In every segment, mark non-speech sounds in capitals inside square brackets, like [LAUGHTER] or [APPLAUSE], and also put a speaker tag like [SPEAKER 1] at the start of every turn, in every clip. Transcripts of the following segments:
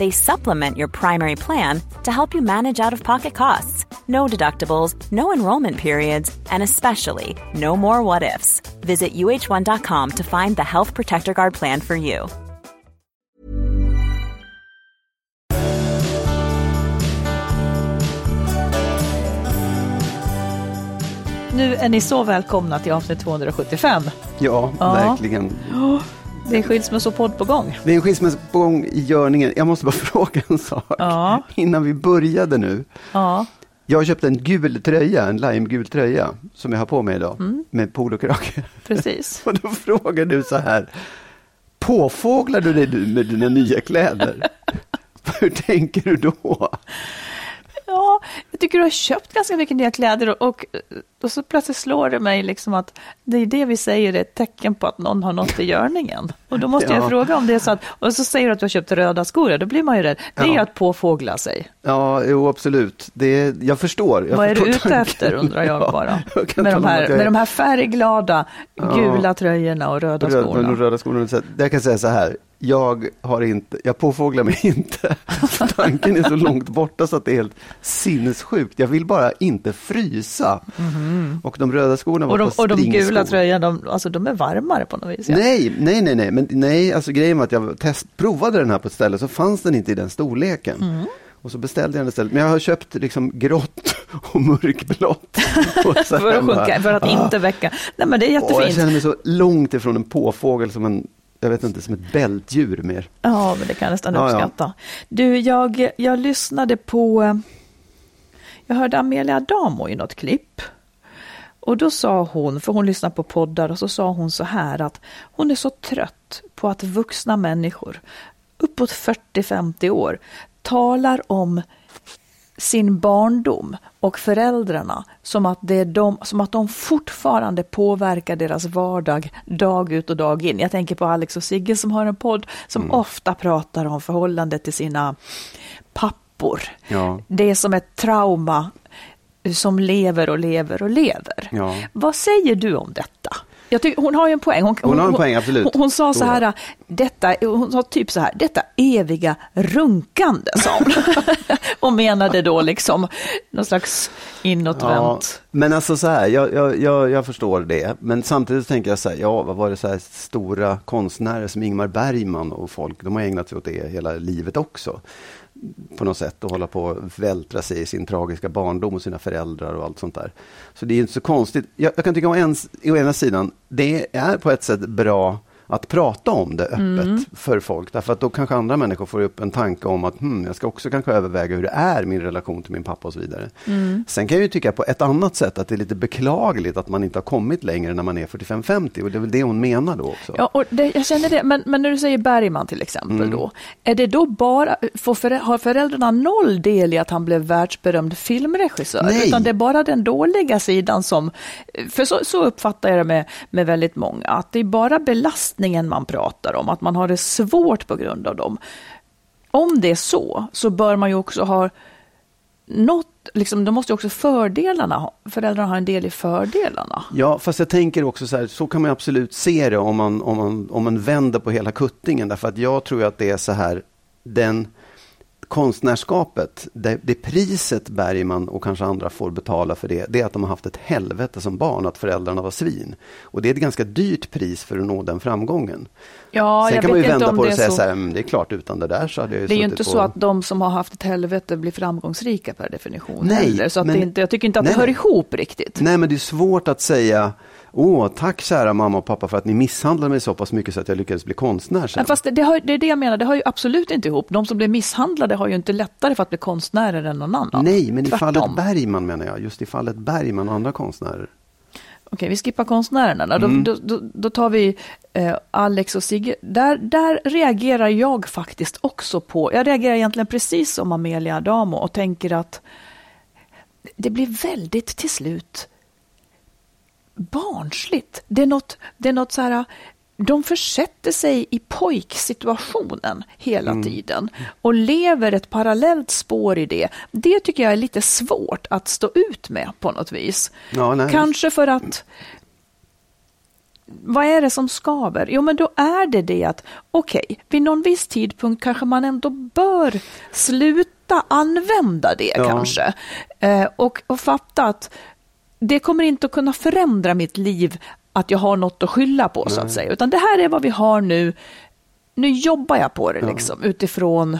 [SPEAKER 1] They supplement your primary plan to help you manage out of pocket costs. No deductibles, no enrollment periods, and especially no more what ifs. Visit uh1.com to find the Health Protector Guard plan for you.
[SPEAKER 2] Nu är ni så välkomna till avsnitt 275.
[SPEAKER 3] Ja,
[SPEAKER 2] Ja.
[SPEAKER 3] verkligen. [GASPS] [GASPS]
[SPEAKER 2] Det är skilsmässopodd på gång.
[SPEAKER 3] Det är en skilsmässa på gång i görningen. Jag måste bara [LAUGHS] fråga en sak
[SPEAKER 2] Ja.
[SPEAKER 3] innan vi började nu.
[SPEAKER 2] Ja,
[SPEAKER 3] Jag köpte en gul tröja, en limegul tröja, som jag har på mig idag,
[SPEAKER 2] Mm.
[SPEAKER 3] med polokrage. [LAUGHS]
[SPEAKER 2] precis.
[SPEAKER 3] Och då frågar du så här, påfåglar du dig med dina nya kläder? [LAUGHS] Hur tänker du då?
[SPEAKER 2] Ja, jag tycker du har köpt ganska mycket nya kläder och, och, och så plötsligt slår det mig liksom att det är det vi säger är ett tecken på att någon har nått i görningen. Och då måste jag
[SPEAKER 3] Ja.
[SPEAKER 2] fråga om det är så att, och så säger du att du har köpt röda skor, då blir man ju rädd. Det är
[SPEAKER 3] Ja.
[SPEAKER 2] att påfågla sig.
[SPEAKER 3] Ja, jo absolut. Det, jag förstår. Jag
[SPEAKER 2] Vad är du
[SPEAKER 3] förstår
[SPEAKER 2] ute
[SPEAKER 3] tanken.
[SPEAKER 2] efter undrar jag [LAUGHS]
[SPEAKER 3] Ja,
[SPEAKER 2] bara.
[SPEAKER 3] jag
[SPEAKER 2] med, de här,
[SPEAKER 3] jag
[SPEAKER 2] med
[SPEAKER 3] är-
[SPEAKER 2] de här färgglada gula tröjorna och röda
[SPEAKER 3] Röd,
[SPEAKER 2] skorna.
[SPEAKER 3] röda skorna. Jag kan säga så här, jag har inte, jag påfåglar mig inte. [LAUGHS] Tanken är så långt borta så att det är helt sinnessjukt. Jag vill bara inte frysa. Och de röda skorna var
[SPEAKER 2] och de, och de gula tröjorna, de, alltså, de är varmare på något vis. ja.
[SPEAKER 3] Nej, nej, nej, nej, men nej, alltså grejen var att jag test, provade den här på ett ställe så fanns den inte i den storleken.
[SPEAKER 2] Mm.
[SPEAKER 3] Och så beställde jag den istället. Men jag har köpt liksom grått [LAUGHS] och mörkblått. Och [LAUGHS]
[SPEAKER 2] För att, sjunka, för att
[SPEAKER 3] ah.
[SPEAKER 2] inte väcka. Nej men det är
[SPEAKER 3] Åh, jag
[SPEAKER 2] jättefint.
[SPEAKER 3] känner mig så långt ifrån en påfågel som en, jag vet inte, som ett bältdjur mer.
[SPEAKER 2] Ja, men det kan jag nästan
[SPEAKER 3] Ja, ja.
[SPEAKER 2] uppskatta. Du, jag, jag lyssnade på, jag hörde Amelia Adamo i något klipp. Och då sa hon, för hon lyssnar på poddar, och så sa hon så här att hon är så trött på att vuxna människor uppåt 40-50 år talar om sin barndom och föräldrarna som att, det är de, som att de fortfarande påverkar deras vardag dag ut och dag in. Jag tänker på Alex och Sigge som har en podd som ofta pratar om förhållandet till sina pappor.
[SPEAKER 3] Ja.
[SPEAKER 2] Det är som ett trauma som lever och lever och lever.
[SPEAKER 3] Ja.
[SPEAKER 2] Vad säger du om detta? Jag tycker, hon har ju en poäng.
[SPEAKER 3] Hon har en poäng, absolut.
[SPEAKER 2] Hon, hon sa så här, detta, hon sa typ så här, detta eviga runkande, sa hon. [LAUGHS] och menade då liksom någon slags inåtvänt.
[SPEAKER 3] men alltså så här, jag, jag, jag, jag förstår det. Men samtidigt tänker jag så här, ja, vad var det så här stora konstnärer som Ingmar Bergman och folk, de har ägnat sig åt det hela livet också. På något sätt och hålla på och vältra sig i sin tragiska barndom och sina föräldrar och allt sånt där. Så det är inte så konstigt. Jag, jag kan tycka å, ens, å ena sidan, det är på ett sätt bra att prata om det öppet
[SPEAKER 2] Mm.
[SPEAKER 3] för folk. Därför att då kanske andra människor får upp en tanke om att hmm, jag ska också kanske överväga hur det är min relation till min pappa och så vidare.
[SPEAKER 2] Mm.
[SPEAKER 3] Sen kan jag ju tycka på ett annat sätt att det är lite beklagligt att man inte har kommit längre när man är 45-50 och det är väl det hon menar då också.
[SPEAKER 2] Ja, och det, jag känner det. Men, men när du säger Bergman till exempel
[SPEAKER 3] Mm.
[SPEAKER 2] då, är det då bara, får förä- har föräldrarna noll del i att han blev världsberömd filmregissör?
[SPEAKER 3] Nej.
[SPEAKER 2] Utan det är bara den dåliga sidan som, för så, så uppfattar jag det med, med väldigt många, att det är bara belastningen man pratar om, att man har det svårt på grund av dem. Om det är så, så bör man ju också ha något, liksom, då måste ju också fördelarna, föräldrarna ha en del i fördelarna.
[SPEAKER 3] Ja, fast jag tänker också så här, så kan man absolut se det om man, om man, om man vänder på hela kuttingen. Därför att jag tror att det är så här, den konstnärskapet, det, det priset Bergman och kanske andra får betala för det, det är att de har haft ett helvete som barn, att föräldrarna var svin. Och det är ett ganska dyrt pris för att nå den framgången.
[SPEAKER 2] Ja,
[SPEAKER 3] Sen
[SPEAKER 2] jag
[SPEAKER 3] kan man ju vända på det och säga
[SPEAKER 2] så.
[SPEAKER 3] så här, "Mm, det är klart utan det där så hade jag ju
[SPEAKER 2] Det är ju inte
[SPEAKER 3] på...
[SPEAKER 2] så att de som har haft ett helvete blir framgångsrika per definition
[SPEAKER 3] Nej,
[SPEAKER 2] heller. Så att
[SPEAKER 3] men-
[SPEAKER 2] det inte, jag tycker inte att
[SPEAKER 3] Nej,
[SPEAKER 2] det hör ihop riktigt.
[SPEAKER 3] Nej, men det är svårt att säga Åh, tack kära mamma och pappa för att ni misshandlade mig så pass mycket så att jag lyckades bli konstnär sen.
[SPEAKER 2] Men fast det, det, har, det är det jag menar, det har ju absolut inte ihop. De som blir misshandlade har ju inte lättare för att bli konstnärer än någon annan.
[SPEAKER 3] Nej, men i
[SPEAKER 2] Tvärtom.
[SPEAKER 3] fallet Bergman menar jag. Just i fallet Bergman och andra konstnärer.
[SPEAKER 2] Okej, vi skippar konstnärerna. Då,
[SPEAKER 3] Mm.
[SPEAKER 2] då, då, då tar vi eh, Alex och Sigge. Där, där reagerar jag faktiskt också på, jag reagerar egentligen precis som Amelia Adamo och tänker att det blir väldigt till slut barnsligt. Det är något, det är något så här, de försätter sig i pojksituationen hela
[SPEAKER 3] Mm.
[SPEAKER 2] tiden och lever ett parallellt spår i det. Det tycker jag är lite svårt att stå ut med på något vis.
[SPEAKER 3] Ja.
[SPEAKER 2] Kanske för att vad är det som skaver? Jo, men då är det det att okej, vid någon viss tidpunkt kanske man ändå bör sluta använda det
[SPEAKER 3] Ja.
[SPEAKER 2] kanske. Eh, och, och fatta att det kommer inte att kunna förändra mitt liv att jag har något att skylla på så att
[SPEAKER 3] Nej.
[SPEAKER 2] säga. Utan det här är vad vi har nu. Nu jobbar jag på det
[SPEAKER 3] Ja.
[SPEAKER 2] liksom utifrån Ah,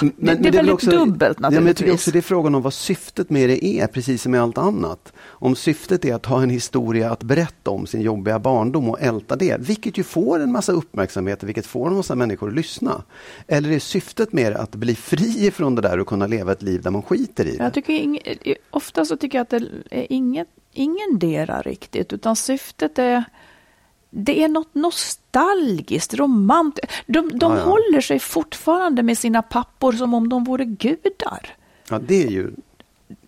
[SPEAKER 3] Men-
[SPEAKER 2] det, det är väldigt
[SPEAKER 3] också-
[SPEAKER 2] dubbelt
[SPEAKER 3] Ja, men jag tycker
[SPEAKER 2] naturligtvis.
[SPEAKER 3] också det är frågan om vad syftet med det är, precis som med allt annat. Om syftet är att ha en historia att berätta om sin jobbiga barndom och älta det, vilket ju får en massa uppmärksamhet, vilket får en massa människor att lyssna. Eller är syftet mer att bli fri från det där och kunna leva ett liv där man skiter i det?
[SPEAKER 2] Jag tycker ing, ofta så tycker jag att det är inget, ingen dera riktigt, utan syftet är det är något nostalgiskt, romantiskt. De, de
[SPEAKER 3] Ja, ja.
[SPEAKER 2] håller sig fortfarande med sina pappor som om de vore gudar.
[SPEAKER 3] Ja, det är ju...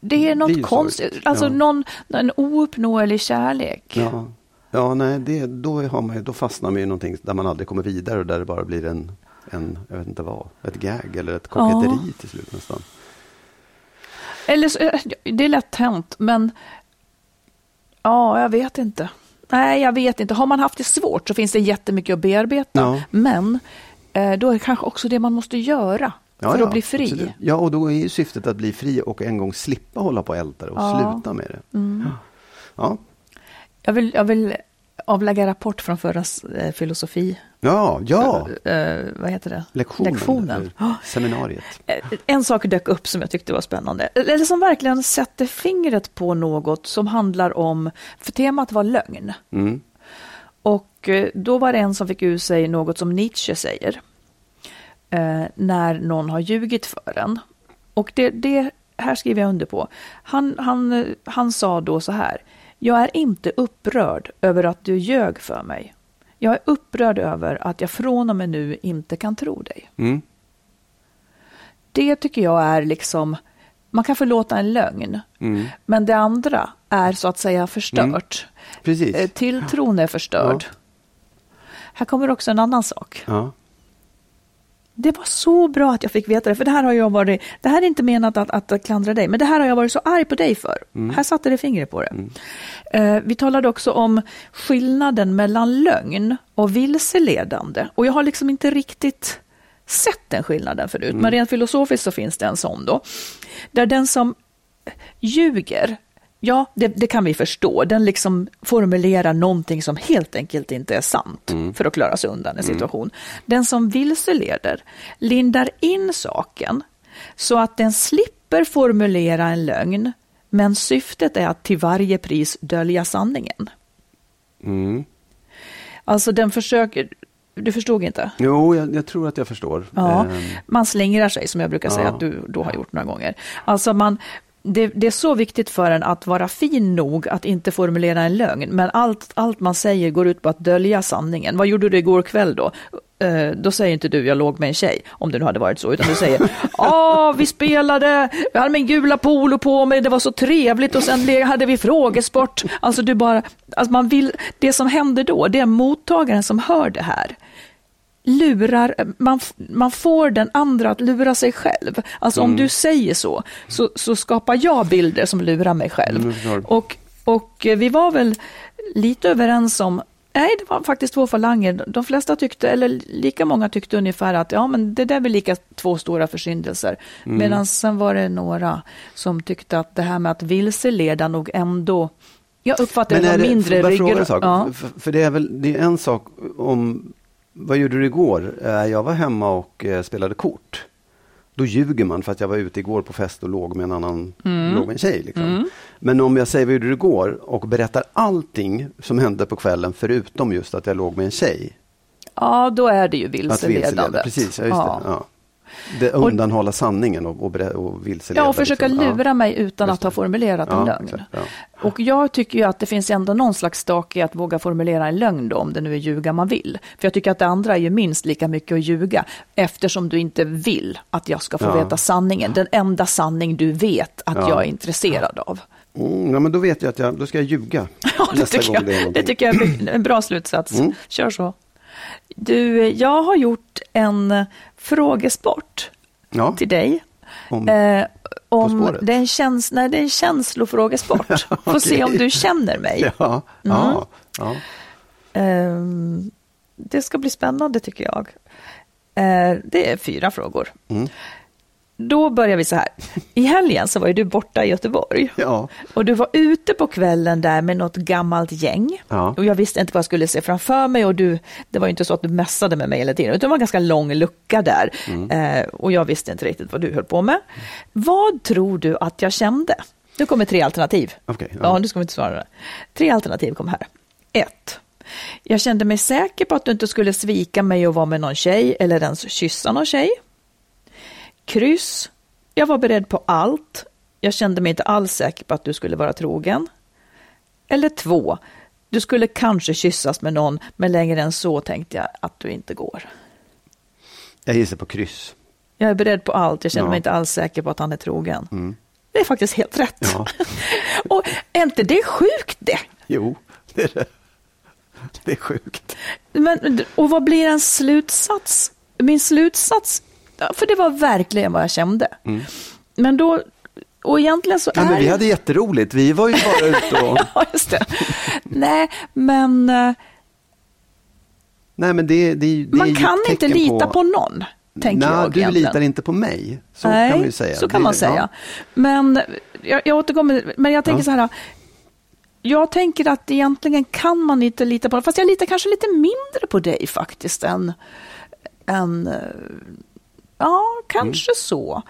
[SPEAKER 2] Det är något
[SPEAKER 3] Det är
[SPEAKER 2] konstigt, alltså
[SPEAKER 3] ja.
[SPEAKER 2] någon, en ouppnåelig kärlek.
[SPEAKER 3] Ja, ja nej, det, då, har man, då fastnar man i någonting där man aldrig kommer vidare och där det bara blir en, en jag vet inte vad, ett gag eller ett koketteri till slut nästan.
[SPEAKER 2] Eller så, eh, det är lätt hänt, men ja, jag vet inte. Nej, jag vet inte. Har man haft det svårt så finns det jättemycket att bearbeta.
[SPEAKER 3] Ja.
[SPEAKER 2] Men eh, då är det kanske också det man måste göra
[SPEAKER 3] Ja,
[SPEAKER 2] för
[SPEAKER 3] ja,
[SPEAKER 2] att bli fri.
[SPEAKER 3] absolut. Ja, och då är ju syftet att bli fri och en gång slippa hålla på och älta det och.
[SPEAKER 2] Mm.
[SPEAKER 3] sluta med det. Ja,
[SPEAKER 2] Jag, vill, jag vill avlägga rapport från förra eh, filosofi...
[SPEAKER 3] ja, ja.
[SPEAKER 2] Eh, vad heter det?
[SPEAKER 3] lektionen,
[SPEAKER 2] Lektionen.
[SPEAKER 3] seminariet.
[SPEAKER 2] Eh, En sak dök upp som jag tyckte var spännande. Eller som verkligen sätter fingret på något som handlar om... För temat var lögn.
[SPEAKER 3] Mm.
[SPEAKER 2] Och eh, då var det en som fick ur sig något som Nietzsche säger. Eh, när någon har ljugit för en. Och det, det här skriver jag under på. Han, han, eh, han sa då så här. Jag är inte upprörd över att du ljög för mig. Jag är upprörd över att jag från och med nu inte kan tro dig.
[SPEAKER 3] Mm.
[SPEAKER 2] Det tycker jag är liksom, man kan förlåta en lögn,
[SPEAKER 3] Mm.
[SPEAKER 2] men det andra är så att säga förstört.
[SPEAKER 3] Precis.
[SPEAKER 2] Eh, Tilltron är förstörd. Här kommer också en annan sak.
[SPEAKER 3] Ja.
[SPEAKER 2] Det var så bra att jag fick veta det, för det här har jag varit, det här är inte menat att, att klandra dig, men det här har jag varit så arg på dig för. Här satte det fingret på det. Eh, vi talade också om skillnaden mellan lögn och vilseledande. Och jag har liksom inte riktigt sett den skillnaden förut, men rent filosofiskt så finns det en sån då. Där den som ljuger, ja, det, det kan vi förstå. Den liksom formulerar någonting som helt enkelt inte är sant för att klara sig undan en situation. Den som vilseleder lindar in saken så att den slipper formulera en lögn, men syftet är att till varje pris dölja sanningen.
[SPEAKER 3] Mm.
[SPEAKER 2] Alltså den försöker, du förstod inte?
[SPEAKER 3] Jo, jag, jag tror att jag förstår.
[SPEAKER 2] Ja,
[SPEAKER 3] Ehm,
[SPEAKER 2] man slingrar sig som jag brukar säga
[SPEAKER 3] Ja.
[SPEAKER 2] att du då har gjort några gånger. Alltså man, det, det är så viktigt för en att vara fin nog att inte formulera en lögn, men allt, allt man säger går ut på att dölja sanningen. Vad gjorde du igår kväll då? Eh, då säger inte du jag låg med en tjej, om det nu hade varit så, utan du säger ja, [LAUGHS] vi spelade, jag hade min gula polo på mig, det var så trevligt och sen hade vi frågesport. Alltså du bara, alltså man vill, det som händer då, det är mottagaren som hör det här lurar, man, man får den andra att lura sig själv. Alltså
[SPEAKER 3] Mm.
[SPEAKER 2] om du säger så, så, så skapar jag bilder som lurar mig själv.
[SPEAKER 3] Mm,
[SPEAKER 2] och, och eh, vi var väl lite överens om Nej, det var faktiskt två falanger. De flesta tyckte, eller lika många tyckte ungefär att ja, men det där är väl lika två stora försyndelser.
[SPEAKER 3] Mm.
[SPEAKER 2] Medan sen var det några som tyckte att det här med att vilseleda nog ändå, jag uppfattar det
[SPEAKER 3] är
[SPEAKER 2] som
[SPEAKER 3] det-
[SPEAKER 2] mindre ryggrad. Ja.
[SPEAKER 3] För, för det är väl det är en sak om, vad gjorde du igår? Eh, Jag var hemma och eh, spelade kort. Då ljuger man för att jag var ute igår på fest och låg med en annan,
[SPEAKER 2] Mm.
[SPEAKER 3] låg med en tjej. Liksom. Men om jag säger vad gjorde du igår och berättar allting som hände på kvällen förutom just att jag låg med en tjej.
[SPEAKER 2] ja, då är det ju vilseledande.
[SPEAKER 3] vilseleda, precis, ja, just
[SPEAKER 2] ja.
[SPEAKER 3] det. Ja. Det undanhålla sanningen och, och, och vilseleda.
[SPEAKER 2] Ja, och försöka
[SPEAKER 3] liksom. Ja.
[SPEAKER 2] lura mig utan att ha formulerat en
[SPEAKER 3] Ja,
[SPEAKER 2] lögn.
[SPEAKER 3] exakt, ja.
[SPEAKER 2] Och jag tycker ju att det finns ändå någon slags stake i att våga formulera en lögn då, om det nu är ljuga man vill. För jag tycker att det andra är ju minst lika mycket att ljuga, eftersom du inte vill att jag ska få
[SPEAKER 3] Ja.
[SPEAKER 2] veta sanningen. Den enda sanning du vet att
[SPEAKER 3] Ja.
[SPEAKER 2] jag är intresserad av.
[SPEAKER 3] Mm, ja, men då vet jag att jag, då ska jag ljuga [LAUGHS]
[SPEAKER 2] Ja, det tycker, jag,
[SPEAKER 3] det är
[SPEAKER 2] det, tycker jag är en bra slutsats.
[SPEAKER 3] Mm.
[SPEAKER 2] Kör så. Du, jag har gjort en frågesport
[SPEAKER 3] Ja,
[SPEAKER 2] till dig.
[SPEAKER 3] om,
[SPEAKER 2] Eh, om det är en, käns nej, det är en känslofrågesport. [LAUGHS] Får se om du känner mig.
[SPEAKER 3] ja, ja, ja.
[SPEAKER 2] Ehm, det ska bli spännande tycker jag. Eh, det är fyra frågor.
[SPEAKER 3] Mm.
[SPEAKER 2] Då börjar vi så här. I helgen så var ju du borta i Göteborg.
[SPEAKER 3] ja.
[SPEAKER 2] Och du var ute på kvällen där med något gammalt gäng.
[SPEAKER 3] Ja.
[SPEAKER 2] Och jag visste inte vad jag skulle se framför mig och du, det var ju inte så att du mässade med mig hela tiden, utan det var en ganska lång lucka där.
[SPEAKER 3] Mm.
[SPEAKER 2] Eh, och jag visste inte riktigt vad du höll på med. Vad tror du att jag kände? Nu kommer tre alternativ.
[SPEAKER 3] Okej, ja.
[SPEAKER 2] ja. nu ska vi inte svara. Tre alternativ kom här. Ett. Jag kände mig säker på att du inte skulle svika mig och vara med någon tjej eller ens kyssa någon tjej. Kryss. Jag var beredd på allt. Jag kände mig inte alls säker på att du skulle vara trogen. Eller två. Du skulle kanske kyssas med någon, men längre än så tänkte jag att du inte går.
[SPEAKER 3] Jag gissar på kryss.
[SPEAKER 2] Jag är beredd på allt. Jag känner
[SPEAKER 3] Ja.
[SPEAKER 2] mig inte alls säker på att han är trogen.
[SPEAKER 3] Mm.
[SPEAKER 2] Det är faktiskt helt rätt.
[SPEAKER 3] Ja. [LAUGHS]
[SPEAKER 2] och är inte det sjukt det?
[SPEAKER 3] Jo, det är det. Det är sjukt.
[SPEAKER 2] Men, och vad blir en slutsats? Min slutsats, för det var verkligen vad jag kände. Men då, och egentligen så
[SPEAKER 3] Mm. Ja,
[SPEAKER 2] är
[SPEAKER 3] men vi hade jätteroligt. Vi var ju bara [LAUGHS] ute och...
[SPEAKER 2] Ja, just det. Nej, men eh,
[SPEAKER 3] Nej, men det, det, det
[SPEAKER 2] man kan inte lita på, någon, tänker
[SPEAKER 3] Nej,
[SPEAKER 2] jag
[SPEAKER 3] du
[SPEAKER 2] egentligen.
[SPEAKER 3] litar inte på mig. Så
[SPEAKER 2] Nej,
[SPEAKER 3] kan man ju säga.
[SPEAKER 2] så kan
[SPEAKER 3] Det-
[SPEAKER 2] man säga.
[SPEAKER 3] ja.
[SPEAKER 2] Men jag, jag återkommer, men jag tänker
[SPEAKER 3] Ja.
[SPEAKER 2] så här. Jag tänker att egentligen kan man inte lita på någon, fast jag litar kanske lite mindre på dig faktiskt än, än eh, ja, kanske
[SPEAKER 3] Mm.
[SPEAKER 2] så.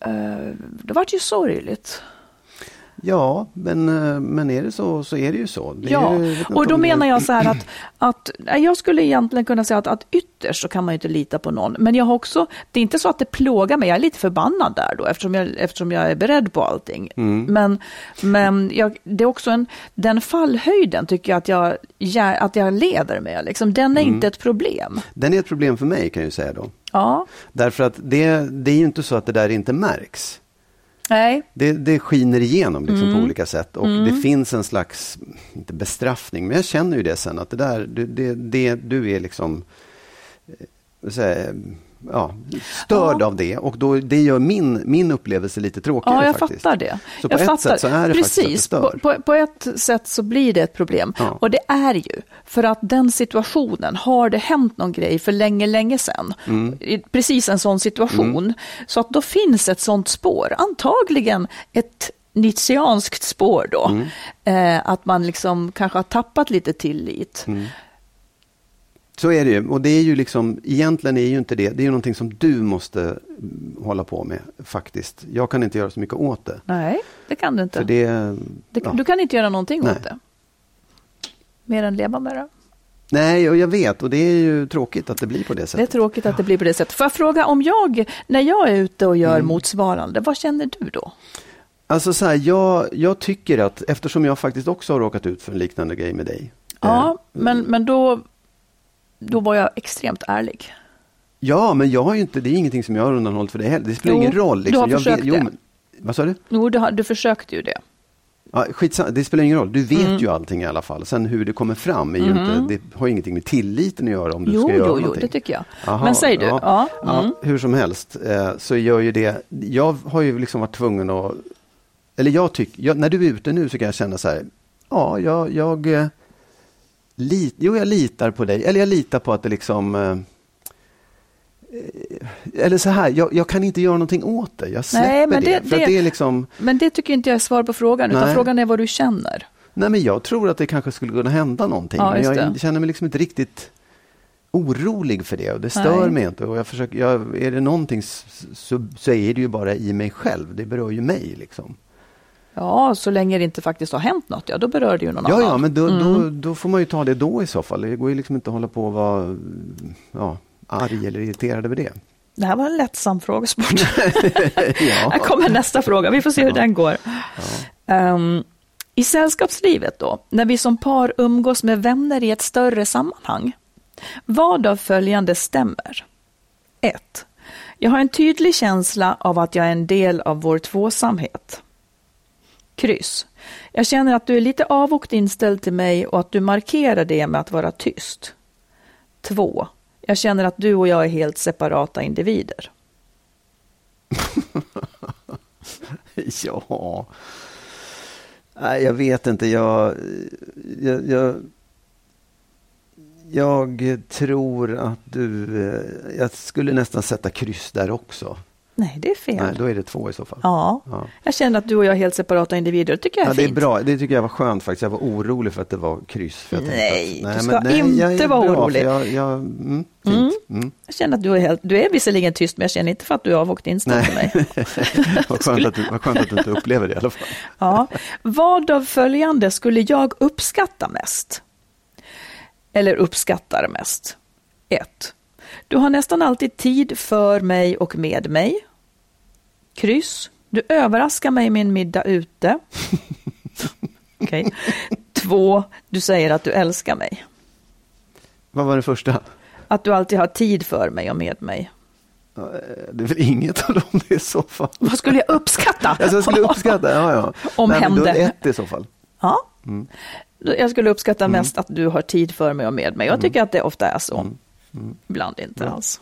[SPEAKER 2] Eh, Det vart ju sorgligt.
[SPEAKER 3] Ja, men, eh, men är det så så är det ju så. Det
[SPEAKER 2] Ja,
[SPEAKER 3] ju-
[SPEAKER 2] och då menar jag så här att, att jag skulle egentligen kunna säga att, att ytterst så kan man ju inte lita på någon. Men jag har också, det är inte så att det plågar mig, jag är lite förbannad där då eftersom jag, eftersom jag är beredd på allting.
[SPEAKER 3] Mm.
[SPEAKER 2] Men, men jag, det är också en, den fallhöjden tycker jag att jag, jag, att jag lever med, liksom, den är
[SPEAKER 3] Mm.
[SPEAKER 2] inte ett problem.
[SPEAKER 3] Den är ett problem för mig kan jag ju säga då.
[SPEAKER 2] Ja,
[SPEAKER 3] Därför att det, det är ju inte så att det där inte märks.
[SPEAKER 2] nej,
[SPEAKER 3] Det, det skiner igenom liksom
[SPEAKER 2] Mm.
[SPEAKER 3] på olika sätt och det finns en slags, inte bestraffning, men jag känner ju det sen att det där, det, det, det du är liksom eh, jag, ja, störd
[SPEAKER 2] Ja.
[SPEAKER 3] av det och då, det gör min, min upplevelse lite tråkigare
[SPEAKER 2] Ja, jag
[SPEAKER 3] faktiskt.
[SPEAKER 2] fattar det.
[SPEAKER 3] Så på
[SPEAKER 2] jag
[SPEAKER 3] ett
[SPEAKER 2] fattar.
[SPEAKER 3] sätt så är det faktiskt att det
[SPEAKER 2] Precis,
[SPEAKER 3] stör.
[SPEAKER 2] på, på, på ett sätt så blir det ett problem.
[SPEAKER 3] Ja.
[SPEAKER 2] Och det är ju för att den situationen, har det hänt någon grej för länge, länge sedan,
[SPEAKER 3] Mm.
[SPEAKER 2] precis en sån situation, så att då finns ett sånt spår, antagligen ett Nietzscheanskt spår då,
[SPEAKER 3] Mm.
[SPEAKER 2] eh, att man liksom kanske har tappat lite tillit.
[SPEAKER 3] Mm. Så är det ju. Och det är ju liksom, egentligen är ju inte det, det är ju någonting som du måste mm, hålla på med faktiskt. Jag kan inte göra så mycket åt det.
[SPEAKER 2] Nej, det kan du inte.
[SPEAKER 3] Det,
[SPEAKER 2] Det-
[SPEAKER 3] ja.
[SPEAKER 2] Du kan inte göra någonting
[SPEAKER 3] Nej.
[SPEAKER 2] åt det. Mer än leva med det.
[SPEAKER 3] Nej, och jag vet och det är ju tråkigt att det blir på det
[SPEAKER 2] Det är
[SPEAKER 3] sättet.
[SPEAKER 2] tråkigt att det blir på det sättet. Får jag fråga om jag, när jag är ute och gör
[SPEAKER 3] Mm.
[SPEAKER 2] motsvarande, vad känner du då?
[SPEAKER 3] Alltså så här, jag, jag tycker att eftersom jag faktiskt också har råkat ut för en liknande grej med dig.
[SPEAKER 2] Ja,
[SPEAKER 3] eh,
[SPEAKER 2] men, men då, då var jag extremt ärlig.
[SPEAKER 3] Ja, men jag har ju inte, det är ingenting som jag har undanhållit för dig heller. Det spelar
[SPEAKER 2] Jo,
[SPEAKER 3] ingen roll.
[SPEAKER 2] du har
[SPEAKER 3] jag
[SPEAKER 2] försökt
[SPEAKER 3] jo,
[SPEAKER 2] det.
[SPEAKER 3] men, vad sa du?
[SPEAKER 2] Jo, du, har- du försökte ju det.
[SPEAKER 3] Ja, skitsamma, det spelar ingen roll, du vet ju allting i alla fall. Sen hur det kommer fram är ju inte, det har ingenting med tilliten att göra om du
[SPEAKER 2] Jo,
[SPEAKER 3] ska göra
[SPEAKER 2] jo, jo,
[SPEAKER 3] någonting.
[SPEAKER 2] det tycker jag.
[SPEAKER 3] Aha,
[SPEAKER 2] Men säg du.
[SPEAKER 3] Ja,
[SPEAKER 2] Ja, mm.
[SPEAKER 3] hur som helst eh, så gör ju det, jag har ju liksom varit tvungen att, eller jag tycker, när du är ute nu så kan jag känna så här, ja, jag, jag, eh, lit, jo, jag litar på dig, eller jag litar på att det liksom eh, eh, eller så här, jag, jag kan inte göra någonting åt det. Jag släpper
[SPEAKER 2] Nej, men
[SPEAKER 3] det.
[SPEAKER 2] det- det-
[SPEAKER 3] det är liksom,
[SPEAKER 2] Men det tycker inte jag är svar på frågan, utan
[SPEAKER 3] Nej.
[SPEAKER 2] frågan är vad du känner.
[SPEAKER 3] nej men jag tror att det kanske skulle kunna hända någonting.
[SPEAKER 2] Ja,
[SPEAKER 3] men jag känner mig liksom inte riktigt orolig för det och det stör
[SPEAKER 2] Nej.
[SPEAKER 3] mig inte. Och jag försöker, jag, är det någonting så, så är det ju bara i mig själv. Det berör ju mig liksom.
[SPEAKER 2] Ja, så länge det inte faktiskt har hänt något, ja då berör det ju någon
[SPEAKER 3] Ja,
[SPEAKER 2] annan.
[SPEAKER 3] ja, men då,
[SPEAKER 2] Mm.
[SPEAKER 3] då, då får man ju ta det då i så fall. Det går ju liksom inte att hålla på och vara ja, arg eller irriterad över det.
[SPEAKER 2] Det här var en lättsam frågesport. [LAUGHS]
[SPEAKER 3] ja.
[SPEAKER 2] Här kommer nästa fråga, vi får se hur den går. Ehm, I sällskapslivet då, när vi som par umgås med vänner i ett större sammanhang, vad av följande stämmer? 1. Jag har en tydlig känsla av att jag är en del av vår tvåsamhet. Kryss. Jag känner att du är lite avogt inställd till mig och att du markerar det med att vara tyst. 2. Jag känner att du och jag är helt separata individer. [LAUGHS]
[SPEAKER 3] ja. Nej, jag vet inte. Jag, jag, jag, jag tror att du... Eh, jag skulle nästan sätta kryss där också.
[SPEAKER 2] Nej, det är fel.
[SPEAKER 3] Nej, då är det två i så fall.
[SPEAKER 2] Ja,
[SPEAKER 3] Ja.
[SPEAKER 2] jag känner att du och jag är helt separata individer. Det tycker jag är
[SPEAKER 3] Ja, det är
[SPEAKER 2] fint.
[SPEAKER 3] bra. Det tycker jag var skönt faktiskt. Jag var orolig för att det var kryss. För jag
[SPEAKER 2] Nej,
[SPEAKER 3] att,
[SPEAKER 2] du ska
[SPEAKER 3] jag
[SPEAKER 2] inte vara orolig.
[SPEAKER 3] Jag, jag, mm, fint. Mm.
[SPEAKER 2] Jag känner att du är helt, du är visserligen tyst, men jag känner inte för att du är avvokt inställd till mig. [LAUGHS] [LAUGHS]
[SPEAKER 3] vad, skönt att du, vad skönt att du inte upplever det i alla fall.
[SPEAKER 2] Ja. Vad av följande skulle jag uppskatta mest? Eller uppskattar mest? 1. Du har nästan alltid tid för mig och med mig. Kryss. Du överraskar mig med en middag ute. [LAUGHS] Okej. 2. Du säger att du älskar mig.
[SPEAKER 3] Vad var det första?
[SPEAKER 2] Att du alltid har tid för mig och med mig.
[SPEAKER 3] Det är väl inget av dem i så fall.
[SPEAKER 2] Vad skulle jag uppskatta?
[SPEAKER 3] Alltså jag skulle uppskatta, ja ja.
[SPEAKER 2] Om
[SPEAKER 3] Nej, men då är ett i så fall.
[SPEAKER 2] Ja.
[SPEAKER 3] Mm.
[SPEAKER 2] Jag skulle uppskatta mest att du har tid för mig och med mig. Jag tycker att det ofta är så.
[SPEAKER 3] Mm.
[SPEAKER 2] Ibland inte
[SPEAKER 3] Ja.
[SPEAKER 2] alls.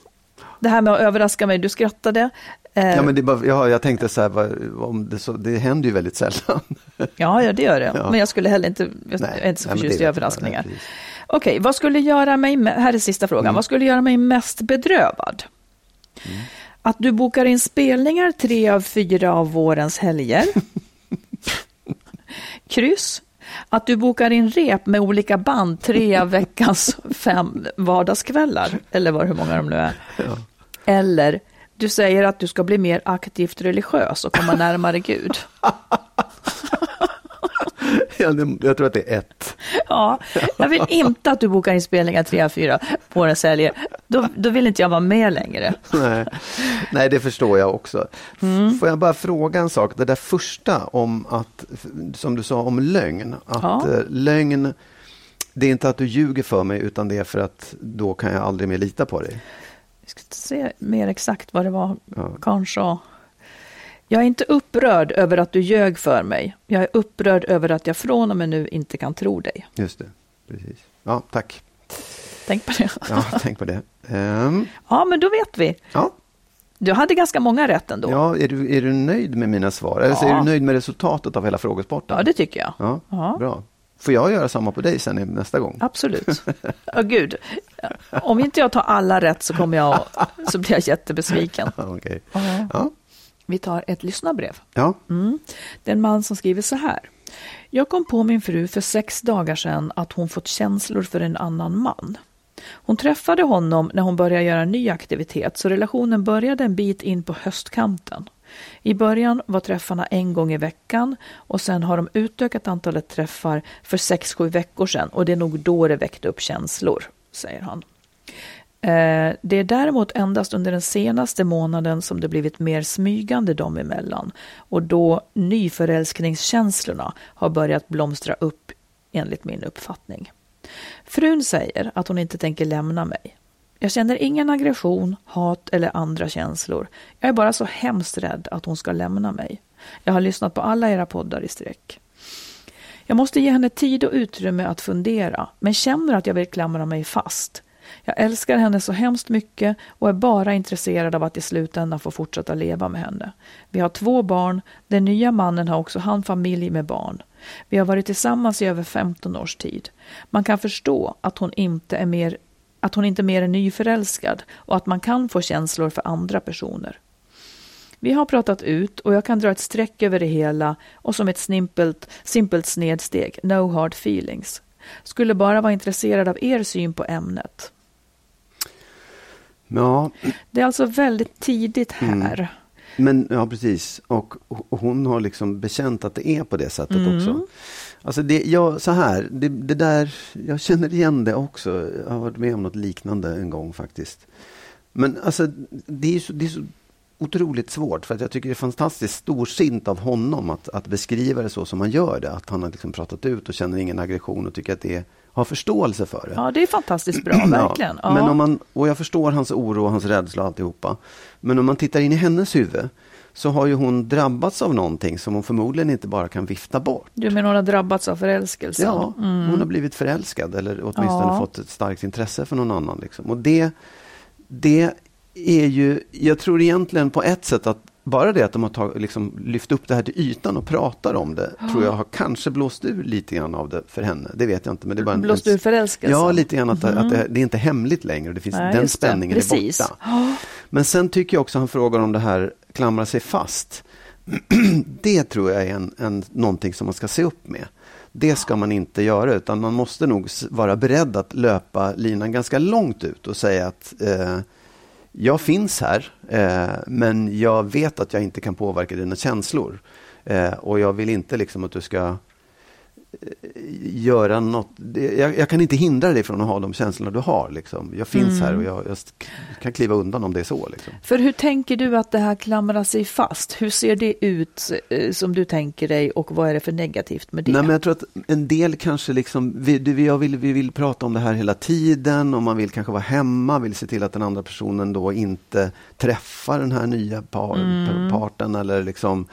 [SPEAKER 2] Det här med att överraska mig, du skrattade. Eh,
[SPEAKER 3] Ja, men det bara, ja, jag tänkte så här, om det, så, det händer ju väldigt sällan. [LAUGHS]
[SPEAKER 2] ja, ja, det gör det.
[SPEAKER 3] Ja.
[SPEAKER 2] Men jag skulle heller inte, jag
[SPEAKER 3] Nej,
[SPEAKER 2] är inte så förtjust i överraskningar.
[SPEAKER 3] Precis.
[SPEAKER 2] Okej, vad skulle göra mig, här är sista frågan,
[SPEAKER 3] Mm.
[SPEAKER 2] vad skulle göra mig mest bedrövad?
[SPEAKER 3] Mm.
[SPEAKER 2] Att du bokar in spelningar tre av fyra av vårens helger. [LAUGHS] Kryss. Att du bokar in rep med olika band tre av veckans [LAUGHS] fem vardagskvällar, eller vad, hur många de nu är.
[SPEAKER 3] Ja.
[SPEAKER 2] Eller du säger att du ska bli mer aktivt religiös och komma närmare Gud. [LAUGHS]
[SPEAKER 3] Jag tror att det är ett.
[SPEAKER 2] Ja, jag vill inte att du bokar inspelningar tre av fyra på årens helger. Då, då vill inte jag vara med längre.
[SPEAKER 3] Nej. Nej, det förstår jag också.
[SPEAKER 2] Mm.
[SPEAKER 3] Får jag bara fråga en sak? Det där första om att, som du sa om lögn. Att
[SPEAKER 2] Ja.
[SPEAKER 3] eh, lögn, det är inte att du ljuger för mig utan det är för att då kan jag aldrig mer lita på dig.
[SPEAKER 2] Jag ska se mer exakt vad det var
[SPEAKER 3] Ja.
[SPEAKER 2] Karn sa. Jag är inte upprörd över att du ljög för mig. Jag är upprörd över att jag från och med nu inte kan tro dig.
[SPEAKER 3] Just det, precis. Ja, tack.
[SPEAKER 2] Tänk på det.
[SPEAKER 3] Ja, tänk på det. Ehm,
[SPEAKER 2] Ja, men då vet vi.
[SPEAKER 3] ja,
[SPEAKER 2] Du hade ganska många rätt ändå.
[SPEAKER 3] ja är, du, är du nöjd med mina svar? Eller så är
[SPEAKER 2] Ja.
[SPEAKER 3] du nöjd med resultatet av hela frågesporten?
[SPEAKER 2] Ja, det tycker jag.
[SPEAKER 3] Ja,
[SPEAKER 2] Ja.
[SPEAKER 3] bra. Får jag göra samma på dig sen nästa gång?
[SPEAKER 2] Absolut. [LAUGHS] Ja, gud. Om inte jag tar alla rätt så kommer jag så blir jag jättebesviken. [LAUGHS]
[SPEAKER 3] Ja.
[SPEAKER 2] Ja. Vi tar ett lyssnarbrev.
[SPEAKER 3] Ja.
[SPEAKER 2] Mm. Det är en man som skriver så här. Jag kom på min fru för sex dagar sedan att hon fått känslor för en annan man. Hon träffade honom när hon började göra en ny aktivitet så relationen började en bit in på höstkanten. I början var träffarna en gång i veckan och sen har de utökat antalet träffar för sex, sju veckor sedan och det är nog då det väckte upp känslor, säger han. Eh, det är däremot endast under den senaste månaden som det blivit mer smygande dem emellan och då nyförälskningskänslorna har börjat blomstra upp enligt min uppfattning. Frun säger att hon inte tänker lämna mig. Jag känner ingen aggression, hat eller andra känslor. Jag är bara så hemskt rädd att hon ska lämna mig. Jag har lyssnat på alla era poddar i sträck. Jag måste ge henne tid och utrymme att fundera, men känner att jag vill klamra mig fast. Jag älskar henne så hemskt mycket och är bara intresserad av att i slutändan få fortsätta leva med henne. Vi har två barn, den nya mannen har också han familj med barn. Vi har varit tillsammans i över 15 års tid. Man kan förstå att hon inte är mer att hon inte mer är nyförälskad och att man kan få känslor för andra personer. Vi har pratat ut och jag kan dra ett streck över det hela och som ett simpelt, simpelt snedsteg, no hard feelings. Skulle bara vara intresserad av er syn på ämnet.
[SPEAKER 3] Ja.
[SPEAKER 2] Det är alltså väldigt tidigt
[SPEAKER 3] Mm.
[SPEAKER 2] här.
[SPEAKER 3] Men ja, precis. Och, och hon har liksom bekänt att det är på det sättet
[SPEAKER 2] Mm.
[SPEAKER 3] också. Alltså det, jag, så här, det, det där, jag känner igen det också. Jag har varit med om något liknande en gång faktiskt. Men alltså, det är så, det är så otroligt svårt för att jag tycker det är fantastiskt storsint av honom att, att beskriva det så som han gör det. Att han har liksom pratat ut och känner ingen aggression och tycker att det är, har förståelse för det.
[SPEAKER 2] Ja, det är fantastiskt bra, [CLEARS THROAT] verkligen.
[SPEAKER 3] Ja,
[SPEAKER 2] Ja.
[SPEAKER 3] men om man, och jag förstår hans oro och hans rädsla och alltihopa. Men om man tittar in i hennes huvud så har ju hon drabbats av någonting som hon förmodligen inte bara kan vifta bort.
[SPEAKER 2] Du menar hon har drabbats av förälskelsen?
[SPEAKER 3] Ja, hon har blivit förälskad eller åtminstone
[SPEAKER 2] Ja.
[SPEAKER 3] fått ett starkt intresse för någon annan. Liksom. Och det, det är ju, jag tror egentligen på ett sätt att bara det att de har tag, liksom, lyft upp det här till ytan och pratar om det, tror jag har kanske blåst ur lite grann av det för henne. Det vet jag inte. Men det är bara en,
[SPEAKER 2] Blåst ur förälskelsen?
[SPEAKER 3] Ja, lite grann att, att det, det är inte hemligt längre. Det finns,
[SPEAKER 2] Nej,
[SPEAKER 3] den
[SPEAKER 2] det.
[SPEAKER 3] spänningen
[SPEAKER 2] Precis.
[SPEAKER 3] är borta. Men sen tycker jag också han frågar om det här klamra sig fast. [CLEARS THROAT] det tror jag är en, en, någonting som man ska se upp med. Det ska man inte göra utan man måste nog vara beredd att löpa linan ganska långt ut och säga att eh, jag finns här eh, men jag vet att jag inte kan påverka dina känslor. Eh, och jag vill inte liksom att du ska göra något. Jag, jag kan inte hindra dig från att ha de känslorna du har. Liksom. Jag finns här och jag, jag sk- kan kliva undan om det är så. Liksom.
[SPEAKER 2] För hur tänker du att det här klamrar sig fast? Hur ser det ut eh, som du tänker dig och vad är det för negativt med det?
[SPEAKER 3] Nej, men jag tror att en del kanske liksom, vi, du, jag vill, vi vill prata om det här hela tiden och man vill kanske vara hemma, vill se till att den andra personen då inte träffar den här nya par,
[SPEAKER 2] Mm.
[SPEAKER 3] parten eller liksom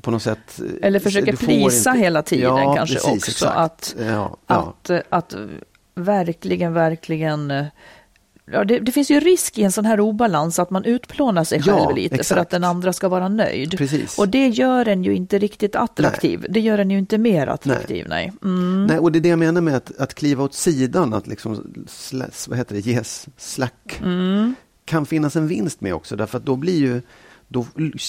[SPEAKER 3] på något sätt.
[SPEAKER 2] Eller försöker
[SPEAKER 3] du får
[SPEAKER 2] plisa
[SPEAKER 3] inte-
[SPEAKER 2] hela tiden
[SPEAKER 3] ja,
[SPEAKER 2] kanske
[SPEAKER 3] precis,
[SPEAKER 2] också.
[SPEAKER 3] exakt.
[SPEAKER 2] Att,
[SPEAKER 3] ja, ja.
[SPEAKER 2] att, eh, att verkligen, verkligen eh, Ja, det, det finns ju risk i en sån här obalans att man utplånar sig
[SPEAKER 3] Ja,
[SPEAKER 2] själv lite för
[SPEAKER 3] exakt.
[SPEAKER 2] att den andra ska vara nöjd.
[SPEAKER 3] Precis.
[SPEAKER 2] Och det gör en ju inte riktigt attraktiv. Det gör en ju inte mer attraktiv, nej. Mm.
[SPEAKER 3] Nej, och det är det jag menar med att, att kliva åt sidan, att liksom, sla, vad heter det, yes, slack,
[SPEAKER 2] Mm.
[SPEAKER 3] kan finnas en vinst med också, därför att då blir ju då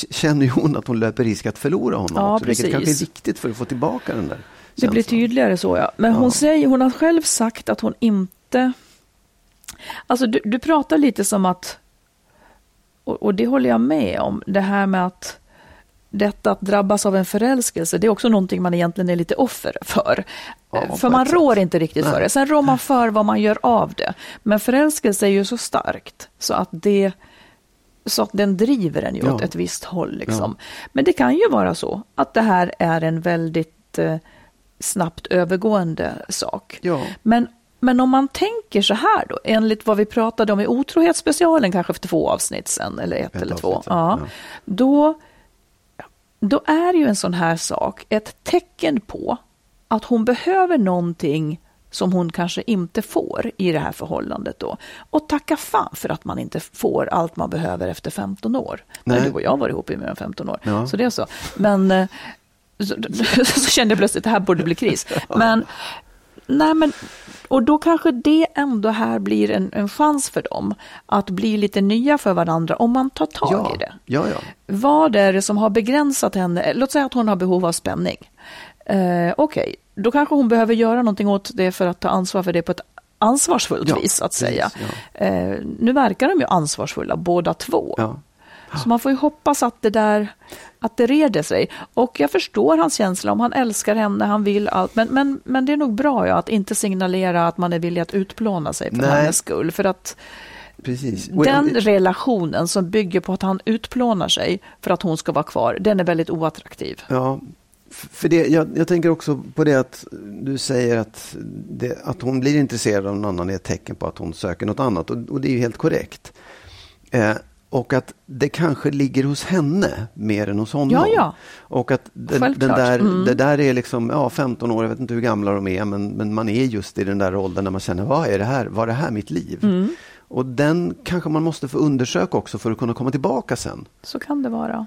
[SPEAKER 3] känner ju hon att hon löper risk att förlora honom
[SPEAKER 2] Ja,
[SPEAKER 3] också, vilket kanske är viktigt för att få tillbaka den där
[SPEAKER 2] Det blir
[SPEAKER 3] känslan.
[SPEAKER 2] tydligare så, ja. Men hon,
[SPEAKER 3] Ja.
[SPEAKER 2] säger, hon har själv sagt att hon inte... Alltså, du, du pratar lite som att... Och, och det håller jag med om. Det här med att detta att drabbas av en förälskelse, det är också någonting man egentligen är lite offer för.
[SPEAKER 3] Ja,
[SPEAKER 2] Eh, för man rår inte riktigt för
[SPEAKER 3] Nej.
[SPEAKER 2] det. Sen rår man för vad man gör av det. Men förälskelse är ju så starkt så att det så att den driver en ju
[SPEAKER 3] Ja.
[SPEAKER 2] åt ett visst håll. Liksom. Men det kan ju vara så att det här är en väldigt eh, snabbt övergående sak.
[SPEAKER 3] Ja.
[SPEAKER 2] Men, men om man tänker så här då, enligt vad vi pratade om i otrohetsspecialen kanske för två avsnitt sen, eller ett,
[SPEAKER 3] Ett
[SPEAKER 2] eller två, ja,
[SPEAKER 3] ja.
[SPEAKER 2] Då, då är ju en sån här sak ett tecken på att hon behöver någonting som hon kanske inte får i det här förhållandet då. Och tacka fan för att man inte får allt man behöver efter 15 år. Nej. Du och jag har varit ihop i mer än 15 år,
[SPEAKER 3] Ja.
[SPEAKER 2] så det är så. Men eh, så, [LAUGHS] så kände jag plötsligt att det här borde bli kris. Men, nej men, och då kanske det ändå här blir en, en chans för dem att bli lite nya för varandra om man tar tag
[SPEAKER 3] ja.
[SPEAKER 2] i det.
[SPEAKER 3] Ja, ja.
[SPEAKER 2] Vad är det som har begränsat henne? Låt säga att hon har behov av spänning. Eh, Okej, då kanske hon behöver göra någonting åt det för att ta ansvar för det på ett ansvarsfullt
[SPEAKER 3] Ja,
[SPEAKER 2] vis, att
[SPEAKER 3] precis,
[SPEAKER 2] säga.
[SPEAKER 3] ja.
[SPEAKER 2] Eh, nu verkar de ju ansvarsfulla båda två.
[SPEAKER 3] ja.
[SPEAKER 2] Så man får ju hoppas att det där att det reder sig. Och jag förstår hans känsla om han älskar henne, han vill allt. Men, men, men det är nog bra ja, att inte signalera att man är villig att utplåna sig för
[SPEAKER 3] Nej.
[SPEAKER 2] hennes skull. För att
[SPEAKER 3] Precis.
[SPEAKER 2] Den relationen som bygger på att han utplånar sig för att hon ska vara kvar, den är väldigt oattraktiv.
[SPEAKER 3] Ja, för det, jag, jag tänker också på det att du säger att, det, att hon blir intresserad av någon annan är ett tecken på att hon söker något annat och, och det är ju helt korrekt. Eh, Och att det kanske ligger hos henne mer än hos honom.
[SPEAKER 2] Ja, ja.
[SPEAKER 3] Och att den, den där,
[SPEAKER 2] Mm.
[SPEAKER 3] det där är liksom, ja 15 år, jag vet inte hur gamla de är, men, men man är just i den där åldern när man känner, vad är det här, var det här mitt liv?
[SPEAKER 2] Mm.
[SPEAKER 3] Och den kanske man måste få undersöka också för att kunna komma tillbaka sen.
[SPEAKER 2] Så kan det vara.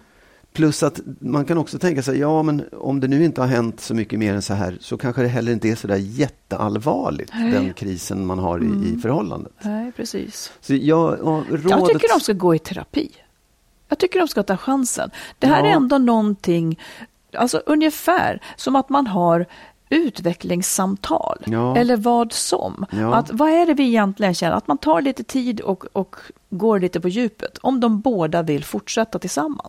[SPEAKER 3] Plus att man kan också tänka sig, ja men om det nu inte har hänt så mycket mer än så här så kanske det heller inte är så där jätteallvarligt,
[SPEAKER 2] Nej.
[SPEAKER 3] den krisen man har i, i förhållandet.
[SPEAKER 2] Nej, precis.
[SPEAKER 3] Så jag, ja, rådet...
[SPEAKER 2] Jag tycker de ska gå i terapi. Jag tycker de ska ta chansen. Det här
[SPEAKER 3] Ja.
[SPEAKER 2] är ändå någonting, alltså ungefär som att man har utvecklingssamtal.
[SPEAKER 3] Ja.
[SPEAKER 2] Eller vad som.
[SPEAKER 3] Ja.
[SPEAKER 2] Att, vad är det vi egentligen känner? Att man tar lite tid och, och går lite på djupet. Om de båda vill fortsätta tillsammans.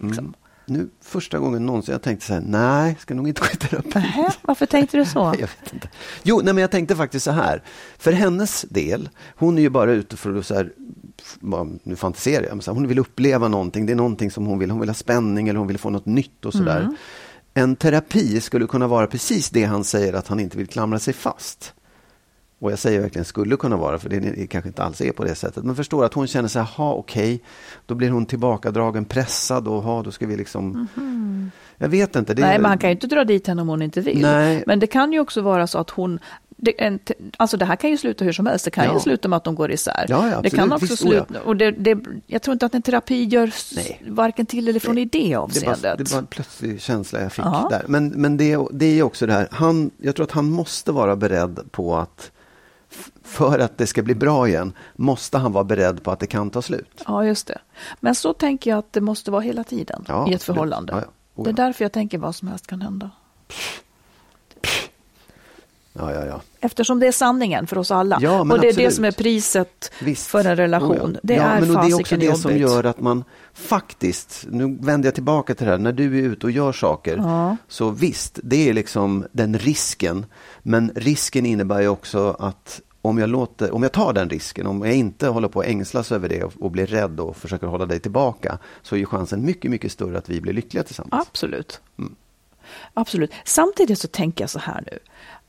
[SPEAKER 3] Mm. Nu första gången någonsin jag tänkte så här, nej, ska nog inte gå i terapi.
[SPEAKER 2] Nähä, varför tänkte du så? [LAUGHS]
[SPEAKER 3] Jag vet inte. Jo, nej, men jag tänkte faktiskt så här. För hennes del, hon är ju bara ute för att så här, nu fantiserar jag, men så här, hon vill uppleva någonting. Det är någonting som hon vill. Hon vill ha spänning eller hon vill få något nytt och sådär.
[SPEAKER 2] Mm.
[SPEAKER 3] En terapi skulle kunna vara precis det han säger att han inte vill klamra sig fast. Och jag säger verkligen skulle kunna vara, för det, det kanske inte alls är på det sättet. Men förstår att hon känner sig, ha okej, då blir hon tillbakadragen, pressad och ha, då ska vi liksom... Jag vet inte. Det
[SPEAKER 2] Nej, men han kan ju inte dra dit henne om hon inte vill.
[SPEAKER 3] Nej.
[SPEAKER 2] Men det kan ju också vara så att hon... Det, en, alltså det här kan ju sluta hur som helst. Det kan
[SPEAKER 3] Ja.
[SPEAKER 2] ju sluta med att de går isär.
[SPEAKER 3] Ja, ja,
[SPEAKER 2] det kan också
[SPEAKER 3] Visst,
[SPEAKER 2] sluta... Och det, det, jag tror inte att en terapi gör
[SPEAKER 3] Nej.
[SPEAKER 2] varken till eller från i det
[SPEAKER 3] Det
[SPEAKER 2] avseendet.
[SPEAKER 3] det var en plötslig känsla jag fick
[SPEAKER 2] Ja.
[SPEAKER 3] där. Men, men det, det är också det här, han, jag tror att han måste vara beredd på att för att det ska bli bra igen, måste han vara beredd på att det kan ta slut.
[SPEAKER 2] Ja, just det. Men så tänker jag att det måste vara hela tiden
[SPEAKER 3] Ja,
[SPEAKER 2] i ett
[SPEAKER 3] absolut.
[SPEAKER 2] förhållande.
[SPEAKER 3] Ja, ja. Oh,
[SPEAKER 2] Det är
[SPEAKER 3] ja.
[SPEAKER 2] därför jag tänker vad som helst kan hända.
[SPEAKER 3] Ja, ja, ja.
[SPEAKER 2] Eftersom det är sanningen för oss alla.
[SPEAKER 3] Ja,
[SPEAKER 2] och det är det
[SPEAKER 3] absolut.
[SPEAKER 2] som är priset
[SPEAKER 3] Visst.
[SPEAKER 2] för en relation.
[SPEAKER 3] Oh.
[SPEAKER 2] Det
[SPEAKER 3] ja,
[SPEAKER 2] är
[SPEAKER 3] men och det är också
[SPEAKER 2] fasiken
[SPEAKER 3] det
[SPEAKER 2] jobbigt.
[SPEAKER 3] som gör att man faktiskt, nu vänder jag tillbaka till det här, när du är ute och gör saker, så visst, det är liksom den risken, men risken innebär ju också att om jag, låter, om jag tar den risken, om jag inte håller på att ängslas över det och, och blir rädd och försöker hålla dig tillbaka, så är ju chansen mycket, mycket större att vi blir lyckliga tillsammans.
[SPEAKER 2] Absolut.
[SPEAKER 3] Mm.
[SPEAKER 2] Absolut. Samtidigt så tänker jag så här nu.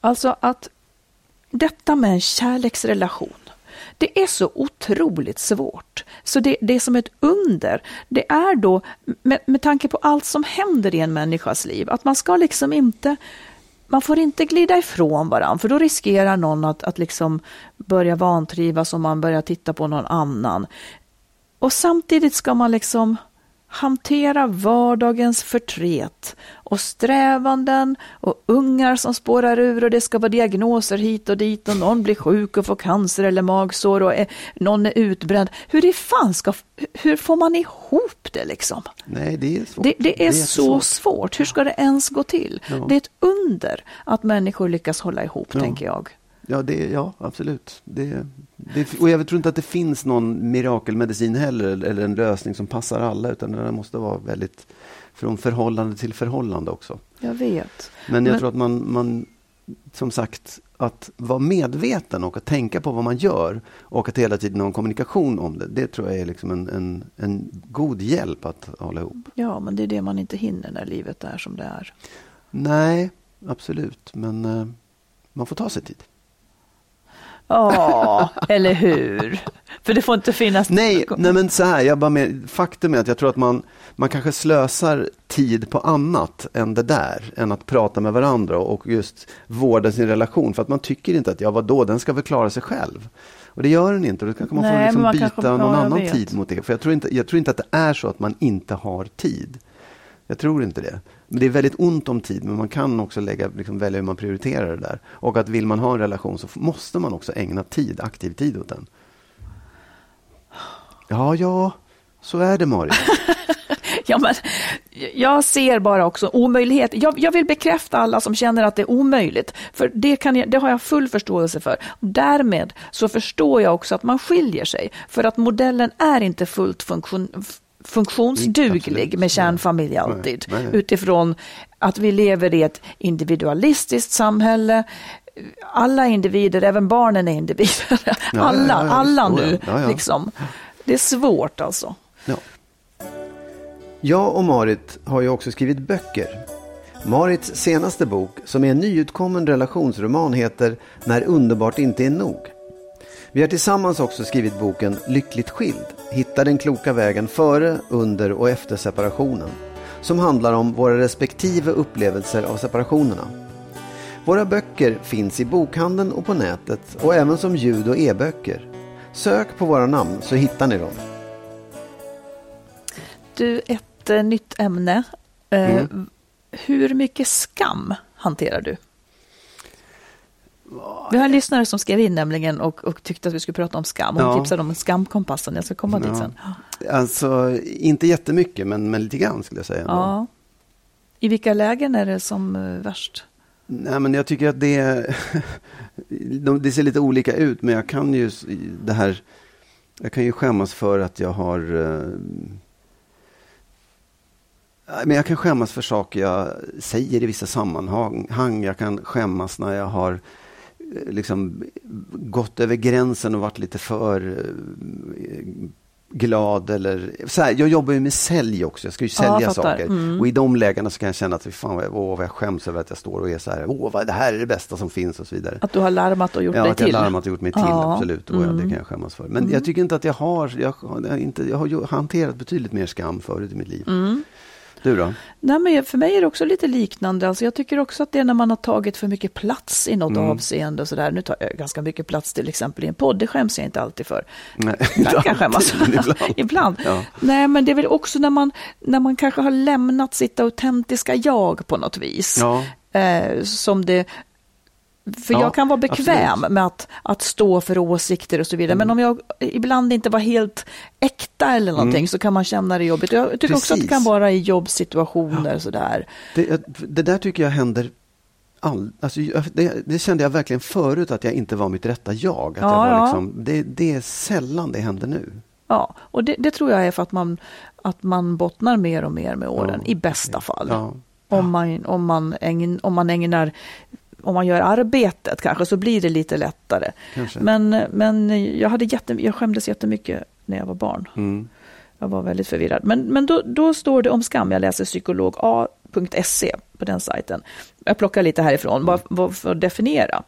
[SPEAKER 2] Alltså att detta med en kärleksrelation, det är så otroligt svårt. Så det, det är som ett under. Det är då, med, med tanke på allt som händer i en människas liv, att man ska liksom inte man får inte glida ifrån varandra, för då riskerar någon att, att liksom börja vantrivas om man börjar titta på någon annan. Och samtidigt ska man liksom hantera vardagens förtret och strävanden och ungar som spårar ur och det ska vara diagnoser hit och dit och någon blir sjuk och får cancer eller magsår och är, någon är utbränd. Hur i fan ska, hur får man ihop det liksom?
[SPEAKER 3] Nej, det är svårt.
[SPEAKER 2] Det, det är, så svårt. Hur ska det ens gå till?
[SPEAKER 3] Ja.
[SPEAKER 2] Det är ett under att människor lyckas hålla ihop,
[SPEAKER 3] Ja.
[SPEAKER 2] tänker jag.
[SPEAKER 3] Ja, det, ja absolut. Det, det, och jag tror inte att det finns någon mirakelmedicin heller, eller- en lösning som passar alla, utan det måste vara väldigt från förhållande till förhållande också.
[SPEAKER 2] Jag vet.
[SPEAKER 3] Men jag
[SPEAKER 2] Men-
[SPEAKER 3] tror att man, man, som sagt, att vara medveten och att tänka på vad man gör och att hela tiden ha en kommunikation om det, det tror jag är liksom en, en, en god hjälp att hålla ihop.
[SPEAKER 2] Ja, men det är det man inte hinner när livet är som det är.
[SPEAKER 3] Nej, absolut, men eh, man får ta sig tid.
[SPEAKER 2] Ja, eller hur? För det får inte finnas...
[SPEAKER 3] Nej, nej men så här, jag bara med, faktum är att jag tror att man, man kanske slösar tid på annat än det där, än att prata med varandra och just vårda sin relation. För att man tycker inte att, ja vadå, den ska väl klara sig själv. Och det gör den inte, och då kanske man
[SPEAKER 2] Nej,
[SPEAKER 3] får liksom
[SPEAKER 2] man
[SPEAKER 3] byta någon annan
[SPEAKER 2] vet.
[SPEAKER 3] tid mot det. För jag tror, inte, jag tror inte att det är så att man inte har tid. Jag tror inte det. Men det är väldigt ont om tid, men man kan också lägga, liksom, välja hur man prioriterar det där. Och att vill man ha en relation så måste man också ägna tid, aktiv tid åt den. Ja, ja, så är det Marit. [LAUGHS]
[SPEAKER 2] Ja, men, jag ser bara också omöjlighet. Jag, jag vill bekräfta alla som känner att det är omöjligt. För det, kan jag, det har jag full förståelse för. Därmed så förstår jag också att man skiljer sig. För att modellen är inte fullt funktion, funktionsduglig med kärnfamilj alltid.
[SPEAKER 3] Nej, nej.
[SPEAKER 2] Utifrån att vi lever i ett individualistiskt samhälle. Alla individer, även barnen är individer.
[SPEAKER 3] ja,
[SPEAKER 2] Alla,
[SPEAKER 3] ja, ja,
[SPEAKER 2] alla nu. Liksom. Det är svårt alltså.
[SPEAKER 3] Ja. Jag och Marit har ju också skrivit böcker. Marits senaste bok, som är en nyutkommen relationsroman, heter När underbart inte är nog. Vi har tillsammans också skrivit boken Lyckligt skild. Hitta den kloka vägen före, under och efter separationen. Som handlar om våra respektive upplevelser av separationerna. Våra böcker finns i bokhandeln och på nätet och även som ljud och e-böcker. Sök på våra namn så hittar ni dem.
[SPEAKER 2] Du, ett eh, nytt ämne. Eh,
[SPEAKER 3] Mm.
[SPEAKER 2] Hur mycket skam hanterar du? Vi har en lyssnare som skrev in nämligen och, och tyckte att vi skulle prata om skam. Hon
[SPEAKER 3] Ja.
[SPEAKER 2] tipsade om skamkompassen. Jag ska komma dit
[SPEAKER 3] Ja.
[SPEAKER 2] sen.
[SPEAKER 3] Alltså, inte jättemycket, men, men lite grann skulle jag säga. ändå.
[SPEAKER 2] Ja. I vilka lägen är det som eh, värst?
[SPEAKER 3] Nej, men jag tycker att det, [LAUGHS] de, det ser lite olika ut, men jag kan ju det här, jag kan ju skämmas för att jag har, eh, men jag kan skämmas för saker jag säger i vissa sammanhang. Jag kan skämmas när jag har liksom gått över gränsen och varit lite för eh, glad eller så här, jag jobbar ju med sälj också, jag ska ju
[SPEAKER 2] Ja,
[SPEAKER 3] sälja
[SPEAKER 2] jag fattar.
[SPEAKER 3] saker.
[SPEAKER 2] Mm.
[SPEAKER 3] Och i de lägena så kan jag känna att fan vad jag, åh, vad jag skäms över att jag står och är så här, åh vad, det här är det bästa som finns och så vidare.
[SPEAKER 2] Att du har larmat och gjort
[SPEAKER 3] ja,
[SPEAKER 2] dig
[SPEAKER 3] att jag
[SPEAKER 2] till?
[SPEAKER 3] larmat och gjort mig till,
[SPEAKER 2] Ja.
[SPEAKER 3] absolut. Och ja, det
[SPEAKER 2] Mm.
[SPEAKER 3] kan jag skämmas för. Men jag tycker inte att jag har, jag, har inte, jag har hanterat betydligt mer skam förut i mitt liv. Du då?
[SPEAKER 2] Nej, men för mig är det också lite liknande. Alltså jag tycker också att det är när man har tagit för mycket plats i något
[SPEAKER 3] Mm.
[SPEAKER 2] avseende. Och så där. Nu tar jag ganska mycket plats till exempel i en podd. Det skäms jag inte alltid för.
[SPEAKER 3] Nej,
[SPEAKER 2] Ibland kan jag
[SPEAKER 3] inte
[SPEAKER 2] skämmas. [LAUGHS]
[SPEAKER 3] ibland.
[SPEAKER 2] ibland.
[SPEAKER 3] Ja.
[SPEAKER 2] Nej, men det är väl också när man, när man kanske har lämnat sitt autentiska jag på något vis.
[SPEAKER 3] Ja.
[SPEAKER 2] Eh, som det... För
[SPEAKER 3] Ja,
[SPEAKER 2] jag kan vara bekväm
[SPEAKER 3] absolut.
[SPEAKER 2] med att, att stå för åsikter och så vidare. Men om jag ibland inte var helt äkta eller någonting så kan man känna det jobbigt. Jag tycker också att det
[SPEAKER 3] Precis.
[SPEAKER 2] kan vara i jobbsituationer sådär.
[SPEAKER 3] Det, det där tycker jag händer all, alltså, det, det kände jag verkligen förut att jag inte var mitt rätta jag. Att
[SPEAKER 2] Ja,
[SPEAKER 3] jag var
[SPEAKER 2] ja.
[SPEAKER 3] liksom, det, det är sällan det händer nu.
[SPEAKER 2] Ja, och det, det tror jag är för att man, att man bottnar mer och mer med åren,
[SPEAKER 3] Ja,
[SPEAKER 2] i bästa fall.
[SPEAKER 3] Ja.
[SPEAKER 2] Om, man, om, man ägn, om man ägnar, om man gör arbetet kanske, så blir det lite lättare.
[SPEAKER 3] Kanske.
[SPEAKER 2] Men, men jag, hade jätte, jag skämdes jättemycket när jag var barn.
[SPEAKER 3] Mm.
[SPEAKER 2] Jag var väldigt förvirrad. Men, men då, då står det om skam, jag läser psykologa.se på den sajten. Jag plockar lite härifrån, bara för att definiera.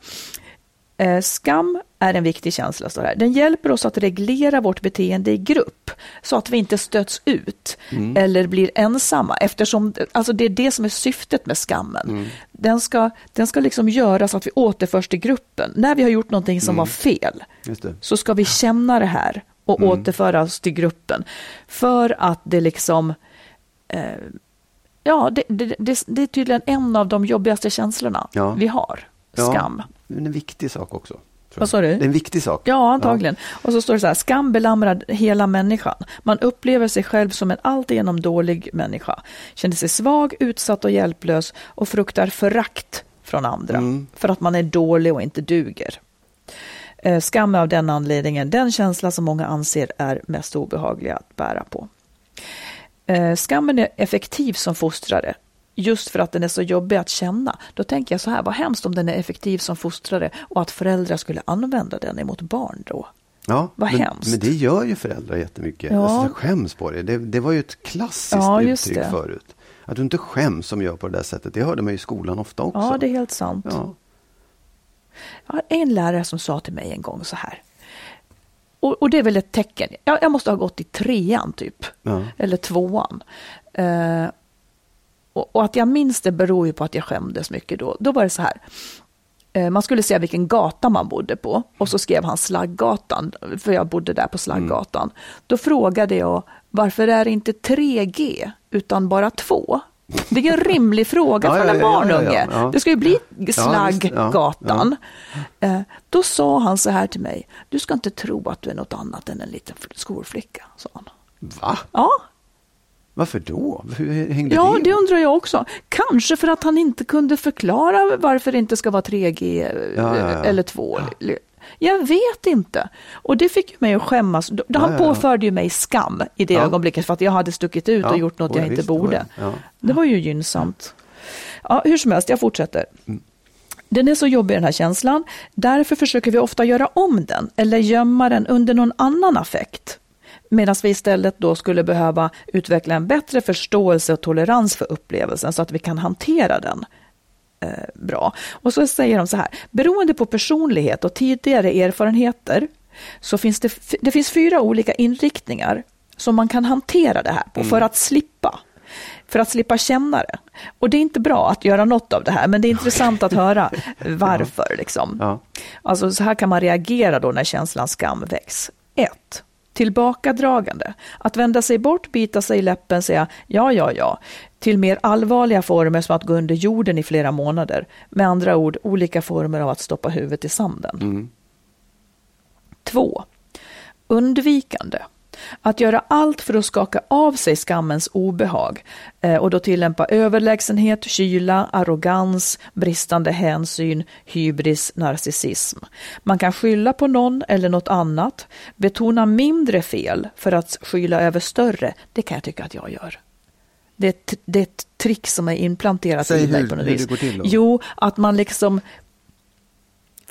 [SPEAKER 2] Eh, Skam är en viktig känsla. Så här. Den hjälper oss att reglera vårt beteende i grupp så att vi inte stöts ut eller blir ensamma. Eftersom alltså det är det som är syftet med skammen. Den, ska, den ska liksom göra så att vi återförs till gruppen. När vi har gjort någonting som var fel så ska vi känna det här och återföra oss till gruppen. För att det liksom eh, ja, det, det, det, det är tydligen en av de jobbigaste känslorna
[SPEAKER 3] Ja.
[SPEAKER 2] vi har.
[SPEAKER 3] Ja. Det är en viktig sak också.
[SPEAKER 2] Vad sa du?
[SPEAKER 3] Det är en viktig sak.
[SPEAKER 2] Ja, antagligen. Och så står det så här, skam belamrar hela människan. Man upplever sig själv som en alltigenom dålig människa. Känner sig svag, utsatt och hjälplös och fruktar förakt från andra.
[SPEAKER 3] Mm.
[SPEAKER 2] För att man är dålig och inte duger. Eh, Skam är av den anledningen den känsla som många anser är mest obehaglig att bära på. Eh, Skammen är effektiv som fostrare just för att den är så jobbig att känna. Då tänker jag så här, vad hemskt om den är effektiv som fostrare och att föräldrar skulle använda den emot barn då.
[SPEAKER 3] Ja,
[SPEAKER 2] Vad
[SPEAKER 3] men,
[SPEAKER 2] hemskt.
[SPEAKER 3] men det gör ju föräldrar jättemycket.
[SPEAKER 2] Ja.
[SPEAKER 3] Alltså, jag skäms på det. det. Det var ju ett klassiskt
[SPEAKER 2] Ja,
[SPEAKER 3] uttryck
[SPEAKER 2] det.
[SPEAKER 3] förut. Att du inte skäms som gör på det där sättet. Det hörde man ju i skolan ofta också.
[SPEAKER 2] Ja, det är helt sant.
[SPEAKER 3] Ja.
[SPEAKER 2] Jag har en lärare som sa till mig en gång så här. Och, och det är väl ett tecken. Jag, jag måste ha gått i trean typ.
[SPEAKER 3] Ja.
[SPEAKER 2] Eller tvåan. Eh, och, och att jag minns det beror ju på att jag skämdes mycket då. Då var det så här. Eh, man skulle säga vilken gata man bodde på. Och så skrev han Slaggatan. För jag bodde där på Slaggatan. Då frågade jag varför är det inte 3G utan bara 2? Det är en rimlig fråga [LAUGHS]
[SPEAKER 3] ja,
[SPEAKER 2] en barnunge. Det ska ju bli Slaggatan. Eh, Då sa han så här till mig. Du ska inte tro att du är något annat än en liten fl- skolflicka. Sa han.
[SPEAKER 3] Va?
[SPEAKER 2] Ja,
[SPEAKER 3] Varför då? Hur hängde
[SPEAKER 2] ja,
[SPEAKER 3] det
[SPEAKER 2] det
[SPEAKER 3] ihop?
[SPEAKER 2] undrar jag också. Kanske för att han inte kunde förklara varför det inte ska vara 3G eh,
[SPEAKER 3] Ja, ja, ja.
[SPEAKER 2] eller 2. Jag vet inte. Och det fick ju mig att skämmas.
[SPEAKER 3] Ja,
[SPEAKER 2] Han
[SPEAKER 3] ja, ja.
[SPEAKER 2] påförde ju mig skam i det
[SPEAKER 3] Ja.
[SPEAKER 2] ögonblicket för att jag hade stuckit ut
[SPEAKER 3] Ja,
[SPEAKER 2] och gjort något jag
[SPEAKER 3] ja,
[SPEAKER 2] inte
[SPEAKER 3] det
[SPEAKER 2] borde.
[SPEAKER 3] det. Ja.
[SPEAKER 2] Det var ju gynnsamt. Ja, hur som helst, jag fortsätter. Den är så jobbig den här känslan. Därför försöker vi ofta göra om den eller gömma den under någon annan affekt. Medan vi istället då skulle behöva utveckla en bättre förståelse och tolerans för upplevelsen så att vi kan hantera den eh, bra. Och så säger de så här, beroende på personlighet och tidigare erfarenheter så finns det, det finns fyra olika inriktningar som man kan hantera det här på för att slippa. För att slippa känna det. Och det är inte bra att göra något av det här, men det är intressant att höra [LAUGHS] varför. Liksom.
[SPEAKER 3] Ja.
[SPEAKER 2] Alltså så här kan man reagera då när känslan skam väcks. 1. Tillbakadragande. Att vända sig bort, bita sig i läppen, säga ja, ja, ja. Till mer allvarliga former som att gå under jorden i flera månader. Med andra ord, olika former av att stoppa huvudet i sanden. 2. Undvikande. Att göra allt för att skaka av sig skammens obehag eh, och då tillämpa överlägsenhet, kyla, arrogans, bristande hänsyn, hybris, narcissism. Man kan skylla på någon eller något annat, betona mindre fel för att skyla över större. Det kan jag tycka att jag gör. Det är ett, det är ett trick som är implanterat
[SPEAKER 3] Säg
[SPEAKER 2] i mig
[SPEAKER 3] hur-
[SPEAKER 2] på något
[SPEAKER 3] hur
[SPEAKER 2] vis.
[SPEAKER 3] det går till då.
[SPEAKER 2] Jo, att man liksom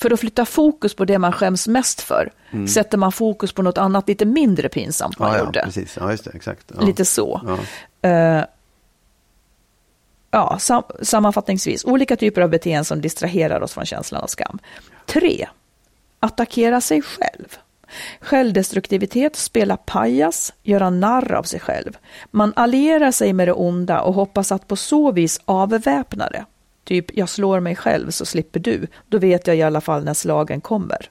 [SPEAKER 2] för att flytta fokus på det man skäms mest för sätter man fokus på något annat lite mindre pinsamt man
[SPEAKER 3] Mm. Ja, ja,
[SPEAKER 2] gjorde.
[SPEAKER 3] precis. Ja, just det. Exakt. Ja.
[SPEAKER 2] Lite så.
[SPEAKER 3] Ja.
[SPEAKER 2] Eh, ja, sam sammanfattningsvis, olika typer av beteenden som distraherar oss från känslan av skam. 3. Attackera sig själv. Självdestruktivitet, spela pajas, göra narr av sig själv. Man allierar sig med det onda och hoppas att på så vis avväpna det. Typ, jag slår mig själv så slipper du. Då vet jag i alla fall när slagen kommer.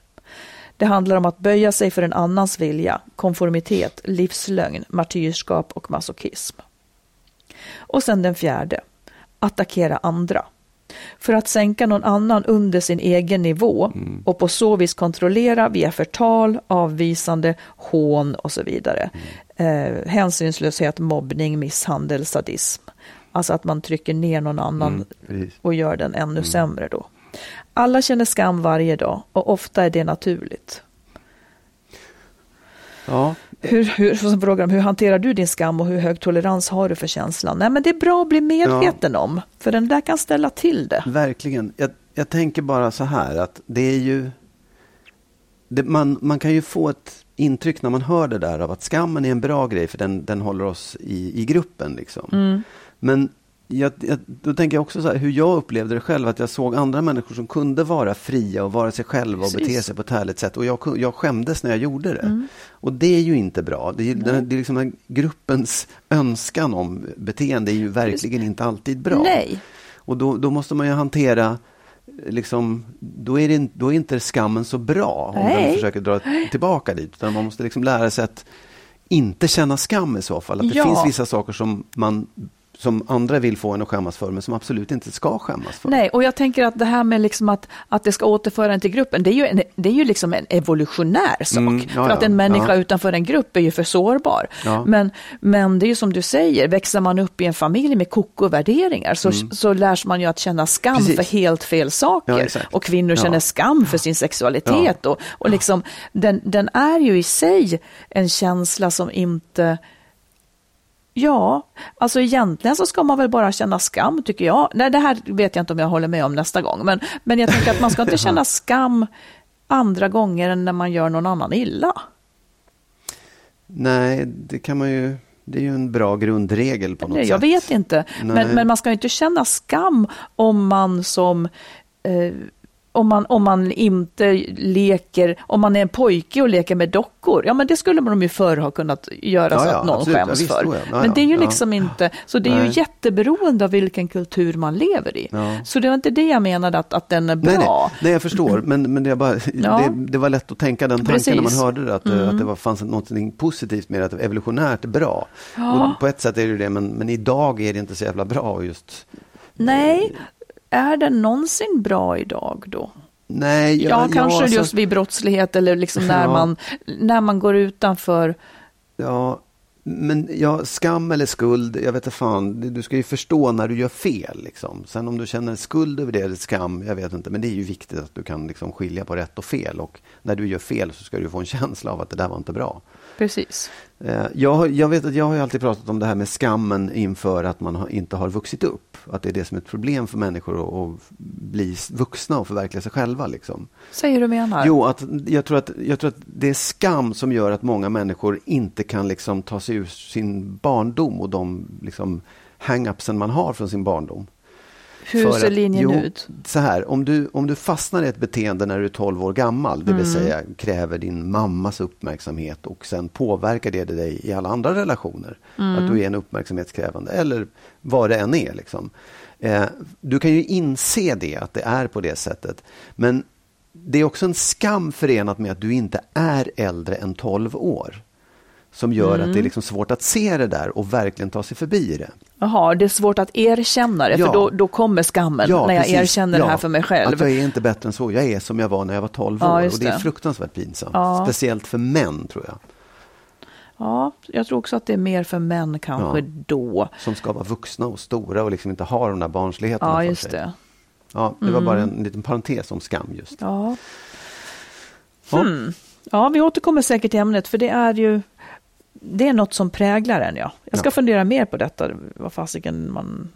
[SPEAKER 2] Det handlar om att böja sig för en annans vilja, konformitet, livslögn, martyrskap och masochism. Och sen den fjärde, attackera andra. För att sänka någon annan under sin egen nivå och på så vis kontrollera via förtal, avvisande, hån och så vidare. Eh, hänsynslöshet, mobbning, misshandel, sadism. Alltså att man trycker ner någon annan
[SPEAKER 3] precis.
[SPEAKER 2] och gör den ännu sämre då. Alla känner skam varje dag och ofta är det naturligt.
[SPEAKER 3] Ja,
[SPEAKER 2] Hur, hur, så frågar de, hur hanterar du din skam och hur hög tolerans har du för känslan? Nej, men det är bra att bli medveten om, för den där kan ställa till det.
[SPEAKER 3] verkligen. Jag, jag tänker bara så här att det är ju... Det, man, man kan ju få ett intryck när man hör det där av att skammen är en bra grej för den, den håller oss i, i gruppen. Liksom. Men jag, jag, då tänker jag också så här, hur jag upplevde det själv, att jag såg andra människor som kunde vara fria och vara sig själva och bete sig på ett härligt sätt. Och jag, jag skämdes när jag gjorde det. Och det är ju inte bra. Det är, den, det är liksom den gruppens önskan om beteende är ju verkligen inte alltid bra.
[SPEAKER 2] Nej.
[SPEAKER 3] Och då, då måste man ju hantera, liksom, då, är det, då är inte skammen så bra om
[SPEAKER 2] Nej.
[SPEAKER 3] den försöker dra tillbaka dit. Utan man måste liksom lära sig att inte känna skam i så fall. Att det
[SPEAKER 2] Ja.
[SPEAKER 3] finns vissa saker som man som andra vill få en att skämmas för, men som absolut inte ska skämmas för.
[SPEAKER 2] Nej, och jag tänker att det här med liksom att, att det ska återföra en till gruppen, det är ju, en, det är ju liksom en evolutionär sak.
[SPEAKER 3] Mm, ja,
[SPEAKER 2] för att en människa
[SPEAKER 3] ja.
[SPEAKER 2] utanför en grupp är ju för sårbar.
[SPEAKER 3] Ja.
[SPEAKER 2] Men, men det är ju som du säger, växer man upp i en familj med koko-värderingar så, så lärs man ju att känna skam
[SPEAKER 3] Mm. Precis.
[SPEAKER 2] för helt fel saker. Och kvinnor känner skam för sin sexualitet. Och, och liksom, den, den är ju i sig en känsla som inte Ja, alltså egentligen så ska man väl bara känna skam tycker jag. Nej, det här vet jag inte om jag håller med om nästa gång. Men, men jag tänker att man ska inte [LAUGHS] känna skam andra gånger än när man gör någon annan illa.
[SPEAKER 3] Nej, det kan man ju... Det är ju en bra grundregel på något
[SPEAKER 2] Nej,
[SPEAKER 3] sätt.
[SPEAKER 2] jag vet inte. Men, men man ska ju inte känna skam om man som eh, om man, om man inte leker, om man är en pojke och leker med dockor, ja men det skulle de ju förr ha kunnat göra
[SPEAKER 3] Ja,
[SPEAKER 2] så att någon
[SPEAKER 3] absolut.
[SPEAKER 2] Skäms för.
[SPEAKER 3] ja.
[SPEAKER 2] Men det är ju liksom inte, så det är ju
[SPEAKER 3] Nej.
[SPEAKER 2] jätteberoende av vilken kultur man lever i. Så det var inte det jag menade att, att den är bra.
[SPEAKER 3] Nej, nej, nej, jag förstår. [CLEARS THROAT] Men, men det, bara, det, det var lätt att tänka den tanken när man
[SPEAKER 2] Precis. Mm.
[SPEAKER 3] hörde det. Att, det- att det var, fanns något positivt med det, att det evolutionärt är bra. Och på ett sätt är det ju det, men, men idag är det inte så jävla bra. just
[SPEAKER 2] Nej, är den någonsin bra idag då?
[SPEAKER 3] Nej,
[SPEAKER 2] Ja, kanske
[SPEAKER 3] alltså-
[SPEAKER 2] just vid brottslighet eller liksom när,
[SPEAKER 3] Ja.
[SPEAKER 2] man, när man går utanför.
[SPEAKER 3] Ja, men ja, skam eller skuld, jag vet inte fan. Du ska ju förstå när du gör fel. Liksom. Sen om du känner skuld över det eller skam, jag vet inte. Men det är ju viktigt att du kan liksom skilja på rätt och fel. Och när du gör fel så ska du få en känsla av att det där var inte bra.
[SPEAKER 2] Precis.
[SPEAKER 3] Eh, Jag, jag vet att jag har alltid pratat om det här med skammen inför att man inte har vuxit upp. Att det är det som är ett problem för människor att, att bli vuxna och förverkliga sig själva. Liksom.
[SPEAKER 2] Säg hur du menar.
[SPEAKER 3] Jo, att jag, tror att, jag tror att det är skam som gör att många människor inte kan liksom ta sig ur sin barndom och de liksom hang-upsen man har från sin barndom.
[SPEAKER 2] Hur ser
[SPEAKER 3] att-
[SPEAKER 2] linjen
[SPEAKER 3] jo,
[SPEAKER 2] ut?
[SPEAKER 3] Så här, om du, om du fastnar i ett beteende när du är 12 år gammal, det vill
[SPEAKER 2] Mm.
[SPEAKER 3] säga kräver din mammas uppmärksamhet och sen påverkar det dig i alla andra relationer.
[SPEAKER 2] Mm.
[SPEAKER 3] Att du är en uppmärksamhetskrävande eller vad det än är. Liksom. Eh, du kan ju inse det, att det är på det sättet. Men det är också en skam förenat med att du inte är äldre än 12 år. Som gör
[SPEAKER 2] Mm.
[SPEAKER 3] att det är liksom svårt att se det där och verkligen ta sig förbi det.
[SPEAKER 2] Jaha, det är svårt att erkänna det,
[SPEAKER 3] Ja.
[SPEAKER 2] för då, då kommer skammen när jag
[SPEAKER 3] precis.
[SPEAKER 2] erkänner det här
[SPEAKER 3] Ja,
[SPEAKER 2] för mig själv.
[SPEAKER 3] Att jag är inte bättre än så. Jag är som jag var när jag var 12
[SPEAKER 2] Ja,
[SPEAKER 3] år. Och det är fruktansvärt pinsamt.
[SPEAKER 2] Ja.
[SPEAKER 3] Speciellt för män, tror jag.
[SPEAKER 2] Ja, jag tror också att det är mer för män kanske
[SPEAKER 3] Ja.
[SPEAKER 2] då.
[SPEAKER 3] Som ska vara vuxna och stora och liksom inte ha de där barnsligheterna
[SPEAKER 2] Ja,
[SPEAKER 3] för
[SPEAKER 2] just
[SPEAKER 3] sig.
[SPEAKER 2] det.
[SPEAKER 3] Ja, det var bara en liten parentes om skam just.
[SPEAKER 2] Ja.
[SPEAKER 3] Ja.
[SPEAKER 2] Hmm. ja, vi återkommer säkert till ämnet, för det är ju det är något som präglar en, ja. Jag ska
[SPEAKER 3] Ja.
[SPEAKER 2] fundera mer på detta, vad fasiken man...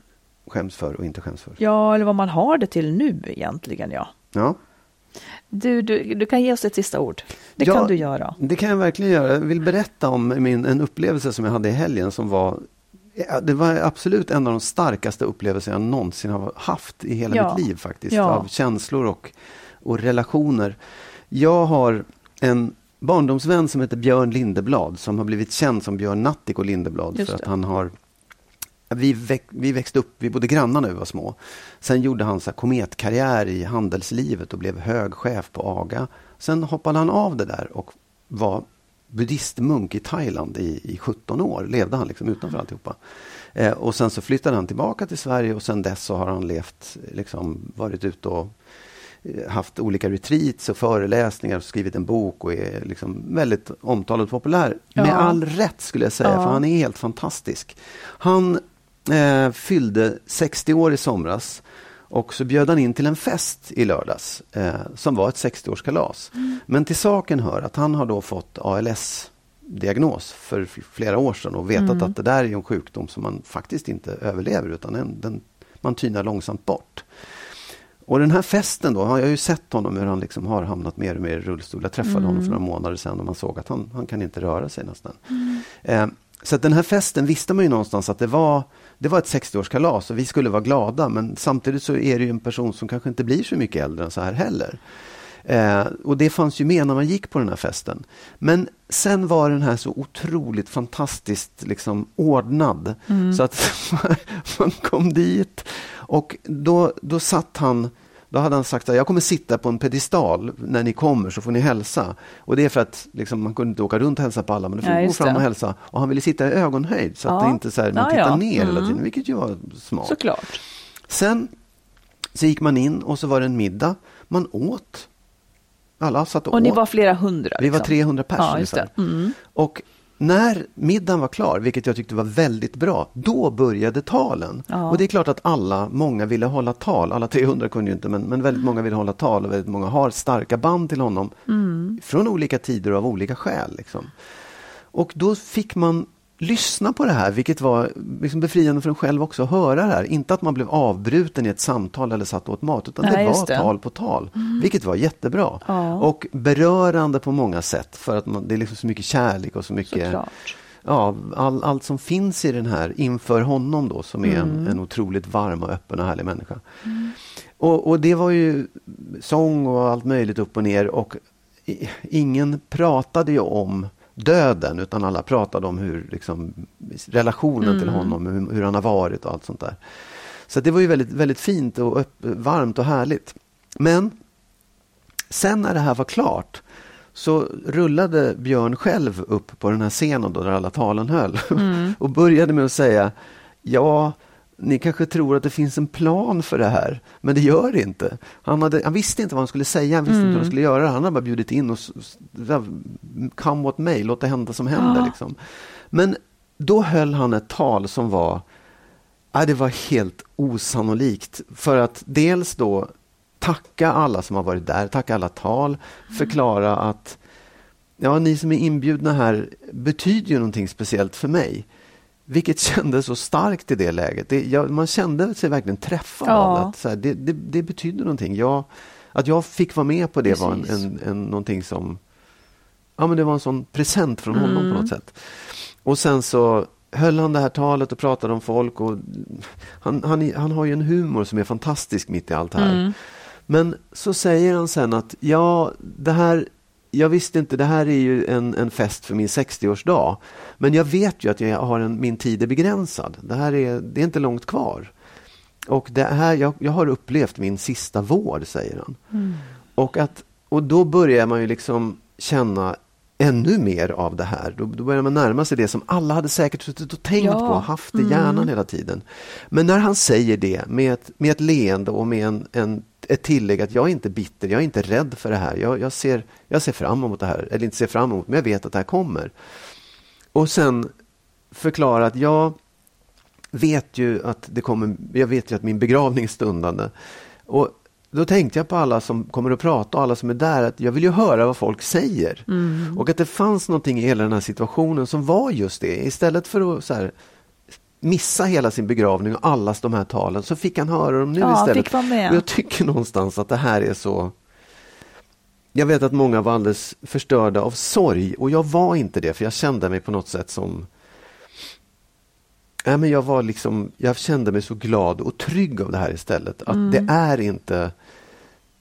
[SPEAKER 3] Skäms för och inte skäms för.
[SPEAKER 2] Ja, eller vad man har det till nu egentligen, ja.
[SPEAKER 3] Ja,
[SPEAKER 2] Du, du, du kan ge oss ett sista ord. Det
[SPEAKER 3] Ja,
[SPEAKER 2] kan du göra.
[SPEAKER 3] det kan jag verkligen göra. Jag vill berätta om min, en upplevelse som jag hade i helgen som var det var absolut en av de starkaste upplevelser jag någonsin har haft i hela
[SPEAKER 2] Ja.
[SPEAKER 3] mitt liv faktiskt.
[SPEAKER 2] Ja.
[SPEAKER 3] Av känslor och, och relationer. Jag har en barndomsvän som heter Björn Lindeblad som har blivit känd som Björn Natthiko Lindeblad
[SPEAKER 2] Just
[SPEAKER 3] för att
[SPEAKER 2] det.
[SPEAKER 3] han har vi, väx, vi växte upp, vi bodde grannar när vi var små. Sen gjorde han så kometkarriär i handelslivet och blev hög chef på AGA. Sen hoppade han av det där och var buddhistmunk i Thailand i, i 17 år. Levde han liksom utanför alltihopa. Eh, och sen så flyttade han tillbaka till Sverige och sen dess så har han levt, liksom varit ute och haft olika retreats och föreläsningar och skrivit en bok och är liksom väldigt omtalad och populär.
[SPEAKER 2] Ja.
[SPEAKER 3] Med all rätt skulle jag säga,
[SPEAKER 2] Ja.
[SPEAKER 3] för han är helt fantastisk. Han eh, fyllde 60 år i somras och så bjöd han in till en fest i lördags eh, som var ett 60-årskalas. Men till saken hör att han har då fått ALS-diagnos för f- flera år sedan och vetat att det där är en sjukdom som man faktiskt inte överlever utan den, den, man tynar långsamt bort. Och den här festen då, jag har ju sett honom hur han liksom har hamnat mer och mer i rullstol. Jag träffade honom för några månader sedan och man såg att han, han kan inte röra sig nästan. Eh, så den här festen visste man ju någonstans att det var, det var ett 60-årskalas och vi skulle vara glada men samtidigt så är det ju en person som kanske inte blir så mycket äldre än så här heller. Eh, och det fanns ju med när man gick på den här festen. Men sen var den här så otroligt fantastiskt liksom ordnad. Så att [LAUGHS] man kom dit och då, då satt han Då hade han sagt att jag kommer sitta på en pedestal när ni kommer så får ni hälsa. Och det är för att liksom, man kunde inte åka runt och hälsa på alla men då fick
[SPEAKER 2] Ja,
[SPEAKER 3] gå fram och hälsa. Och han ville sitta i ögonhöjd så att
[SPEAKER 2] Ja.
[SPEAKER 3] det inte så här, man
[SPEAKER 2] Ja,
[SPEAKER 3] tittar
[SPEAKER 2] ja.
[SPEAKER 3] ner hela
[SPEAKER 2] Mm.
[SPEAKER 3] tiden, vilket ju var smart.
[SPEAKER 2] Såklart.
[SPEAKER 3] Sen så gick man in och så var det en middag. Man åt. Alla satt och,
[SPEAKER 2] Och ni
[SPEAKER 3] åt.
[SPEAKER 2] var flera hundra?
[SPEAKER 3] Vi var
[SPEAKER 2] liksom.
[SPEAKER 3] 300 pers
[SPEAKER 2] Ja, just. Mm.
[SPEAKER 3] Och när middagen var klar, vilket jag tyckte var väldigt bra, då började talen.
[SPEAKER 2] Ja.
[SPEAKER 3] Och det är klart att alla, många ville hålla tal. Alla 300 kunde ju inte, men, men väldigt många ville hålla tal och väldigt många har starka band till honom
[SPEAKER 2] Mm.
[SPEAKER 3] från olika tider och av olika skäl. Liksom. Och då fick man lyssna på det här, vilket var liksom befriande för en själv också att höra det här. Inte att man blev avbruten i ett samtal eller satt åt mat, utan
[SPEAKER 2] Nej,
[SPEAKER 3] det var
[SPEAKER 2] det. Mm.
[SPEAKER 3] tal på tal, vilket var jättebra.
[SPEAKER 2] Ja.
[SPEAKER 3] Och berörande på många sätt, för att man, det är liksom så mycket kärlek och så mycket
[SPEAKER 2] Såklart.
[SPEAKER 3] ja, all, allt som finns i den här inför honom då som är
[SPEAKER 2] Mm.
[SPEAKER 3] en, en otroligt varm och öppen och härlig människa. Och, och det var ju sång och allt möjligt upp och ner och ingen pratade ju om döden utan alla pratade om hur liksom, relationen till honom, hur, hur han har varit och allt sånt där. Så det var ju väldigt, väldigt fint och upp, varmt och härligt. Men sen när det här var klart så rullade Björn själv upp på den här scenen då, där alla talen höll [LAUGHS] och började med att säga Ja, ni kanske tror att det finns en plan för det här, men det gör det inte. Han, hade, han visste inte vad han skulle säga, han visste inte vad han skulle göra. Han hade bara bjudit in och come what may, låt det hända som händer.
[SPEAKER 2] Ja.
[SPEAKER 3] Liksom. Men då höll han ett tal som var Ja, det var helt osannolikt. För att dels då tacka alla som har varit där, tacka alla tal, förklara att ja, ni som är inbjudna här betyder ju någonting speciellt för mig. Vilket kändes så starkt i det läget. Det, jag, man kände sig verkligen träffad
[SPEAKER 2] Ja.
[SPEAKER 3] av det. Så här, det, det. Det betyder någonting. Jag, att jag fick vara med på det var en,
[SPEAKER 2] Precis.
[SPEAKER 3] en, en, någonting som... Ja, men det var en sån present från honom
[SPEAKER 2] Mm.
[SPEAKER 3] på något sätt. Och sen så höll han det här talet och pratade om folk. Och han, han, han har ju en humor som är fantastisk mitt i allt här.
[SPEAKER 2] Mm.
[SPEAKER 3] Men så säger han sen att ja, det här, jag visste inte, det här är ju en, en fest för min 60-årsdag. Men jag vet ju att jag har en, min tid är begränsad. Det här är, det är inte långt kvar. Och det här, jag, jag har upplevt min sista vår, säger han. Och, att, och då börjar man ju liksom känna ännu mer av det här. Då, då börjar man närma sig det som alla hade säkert suttit och tänkt
[SPEAKER 2] Ja.
[SPEAKER 3] på, haft i hjärnan hela tiden. Men när han säger det med ett, med ett leende och med en, en, ett tillägg att jag är inte bitter, jag är inte rädd för det här. Jag, jag, ser, jag ser fram emot det här, eller inte ser fram emot, men jag vet att det här kommer. Och sen förklara att jag vet ju att det kommer, jag vet ju att min begravning är stundande. Och då tänkte jag på alla som kommer att prata och alla som är där, att jag vill ju höra vad folk säger. Och att det fanns någonting i hela den här situationen som var just det. Istället för att så här, missa hela sin begravning och allas de här talen så fick han höra dem nu
[SPEAKER 2] Ja,
[SPEAKER 3] istället. Och jag tycker någonstans att det här är så... Jag vet att många var alldeles förstörda av sorg och jag var inte det för jag kände mig på något sätt som... Nej, men jag, var liksom, jag kände mig så glad och trygg av det här istället. Att
[SPEAKER 2] Mm.
[SPEAKER 3] det är inte...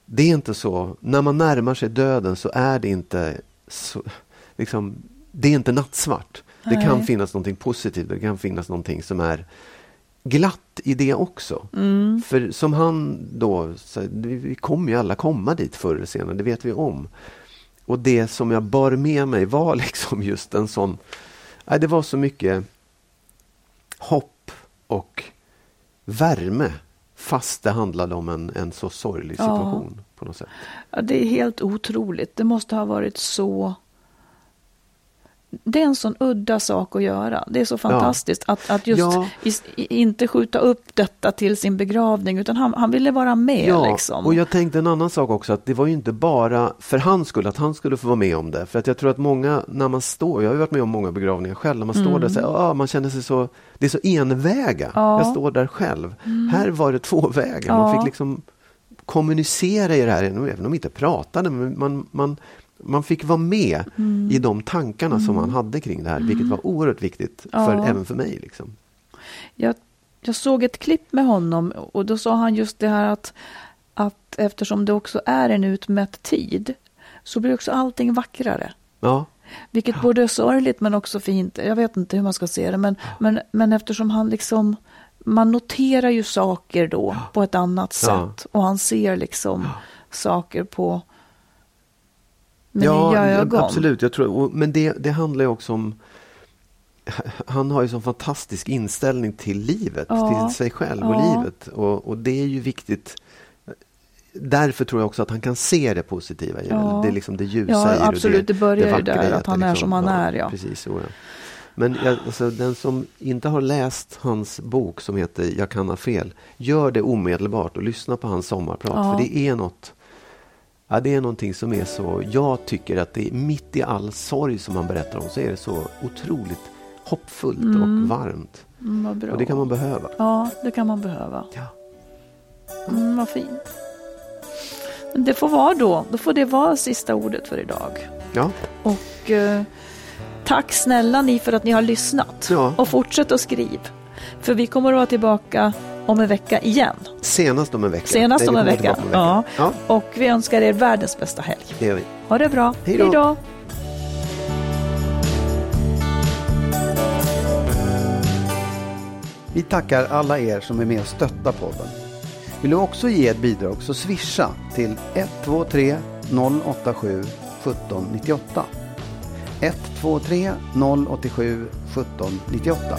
[SPEAKER 3] Det är inte så. När man närmar sig döden så är det inte så, liksom, det är inte nattsvart. Det kan finnas någonting positivt, det kan finnas någonting som är glatt i det också.
[SPEAKER 2] Mm.
[SPEAKER 3] För som han då, så, vi kommer ju alla komma dit förr eller senare, det vet vi om. Och det som jag bar med mig var [LAUGHS] liksom just en sån, nej, det var så mycket hopp och värme fast det handlade om en, en så sorglig
[SPEAKER 2] Ja.
[SPEAKER 3] situation på något sätt.
[SPEAKER 2] Ja, det är helt otroligt. Det måste ha varit så... Det är en sån udda sak att göra. Det är så fantastiskt att, att just
[SPEAKER 3] Ja.
[SPEAKER 2] i- inte skjuta upp detta till sin begravning, utan han, han ville vara med.
[SPEAKER 3] Ja,
[SPEAKER 2] liksom.
[SPEAKER 3] och jag tänkte en annan sak också, att det var ju inte bara för hans skull, att han skulle få vara med om det. För att jag tror att många, när man står, jag har ju varit med om många begravningar själv, när man står där så här, ah, man känner sig så, det är så enväga.
[SPEAKER 2] Mm. Ja. Mm.
[SPEAKER 3] Jag står där själv. Här var det tvåväga, man
[SPEAKER 2] Ja.
[SPEAKER 3] fick liksom kommunicera i det här, även om de inte pratade, men man, man, man fick vara med
[SPEAKER 2] Mm.
[SPEAKER 3] i de tankarna som man hade kring det här, vilket var oerhört viktigt, för,
[SPEAKER 2] Ja.
[SPEAKER 3] även för mig. Liksom.
[SPEAKER 2] jag, jag såg ett klipp med honom och då sa han just det här att, att eftersom det också är en utmätt tid så blir också allting vackrare.
[SPEAKER 3] Ja,
[SPEAKER 2] Vilket både är sorgligt men också fint. Jag vet inte hur man ska se det. Men, men, men eftersom han liksom man noterar ju saker då på ett annat sätt.
[SPEAKER 3] Ja.
[SPEAKER 2] Och han ser liksom saker på med
[SPEAKER 3] ja,
[SPEAKER 2] nya ögon.
[SPEAKER 3] absolut. Jag tror, och, men det, det handlar ju också om... [LAUGHS] Han har ju sån fantastisk inställning till livet,
[SPEAKER 2] Ja.
[SPEAKER 3] till sig själv och
[SPEAKER 2] Ja.
[SPEAKER 3] livet. Och, och det är ju viktigt. Därför tror jag också att han kan se det positiva i det.
[SPEAKER 2] Ja.
[SPEAKER 3] Det är liksom det ljusa
[SPEAKER 2] Ja,
[SPEAKER 3] i det. och
[SPEAKER 2] absolut. Det börjar ju där, att han är som han är, ja.
[SPEAKER 3] Precis, så. Men jag, alltså, den som inte har läst hans bok som heter Jag kan ha fel, gör det omedelbart och lyssna på hans sommarprat. För det är något Ja, det är någonting som är så, jag tycker att det är mitt i all sorg som han berättar om så är det så otroligt hoppfullt och varmt.
[SPEAKER 2] Mm.
[SPEAKER 3] Och det kan man behöva.
[SPEAKER 2] Ja, det kan man behöva.
[SPEAKER 3] Ja.
[SPEAKER 2] Mm, vad fint. Men Det får vara då. Då får det vara sista ordet för idag.
[SPEAKER 3] Ja,
[SPEAKER 2] Och eh, tack snälla ni för att ni har lyssnat.
[SPEAKER 3] Ja.
[SPEAKER 2] Och fortsätt att skriv. För vi kommer att vara tillbaka om en vecka igen.
[SPEAKER 3] senast om en vecka.
[SPEAKER 2] Senast om en vecka.
[SPEAKER 3] en
[SPEAKER 2] Ja.
[SPEAKER 3] vecka. ja,
[SPEAKER 2] Och vi önskar er världens bästa helg.
[SPEAKER 3] det gör vi.
[SPEAKER 2] Ha det bra. Hej då.
[SPEAKER 4] Vi tackar alla er som är med och stöttar podden. Vill du också ge ett bidrag så swisha till 123 087 1798. 123 087 1798.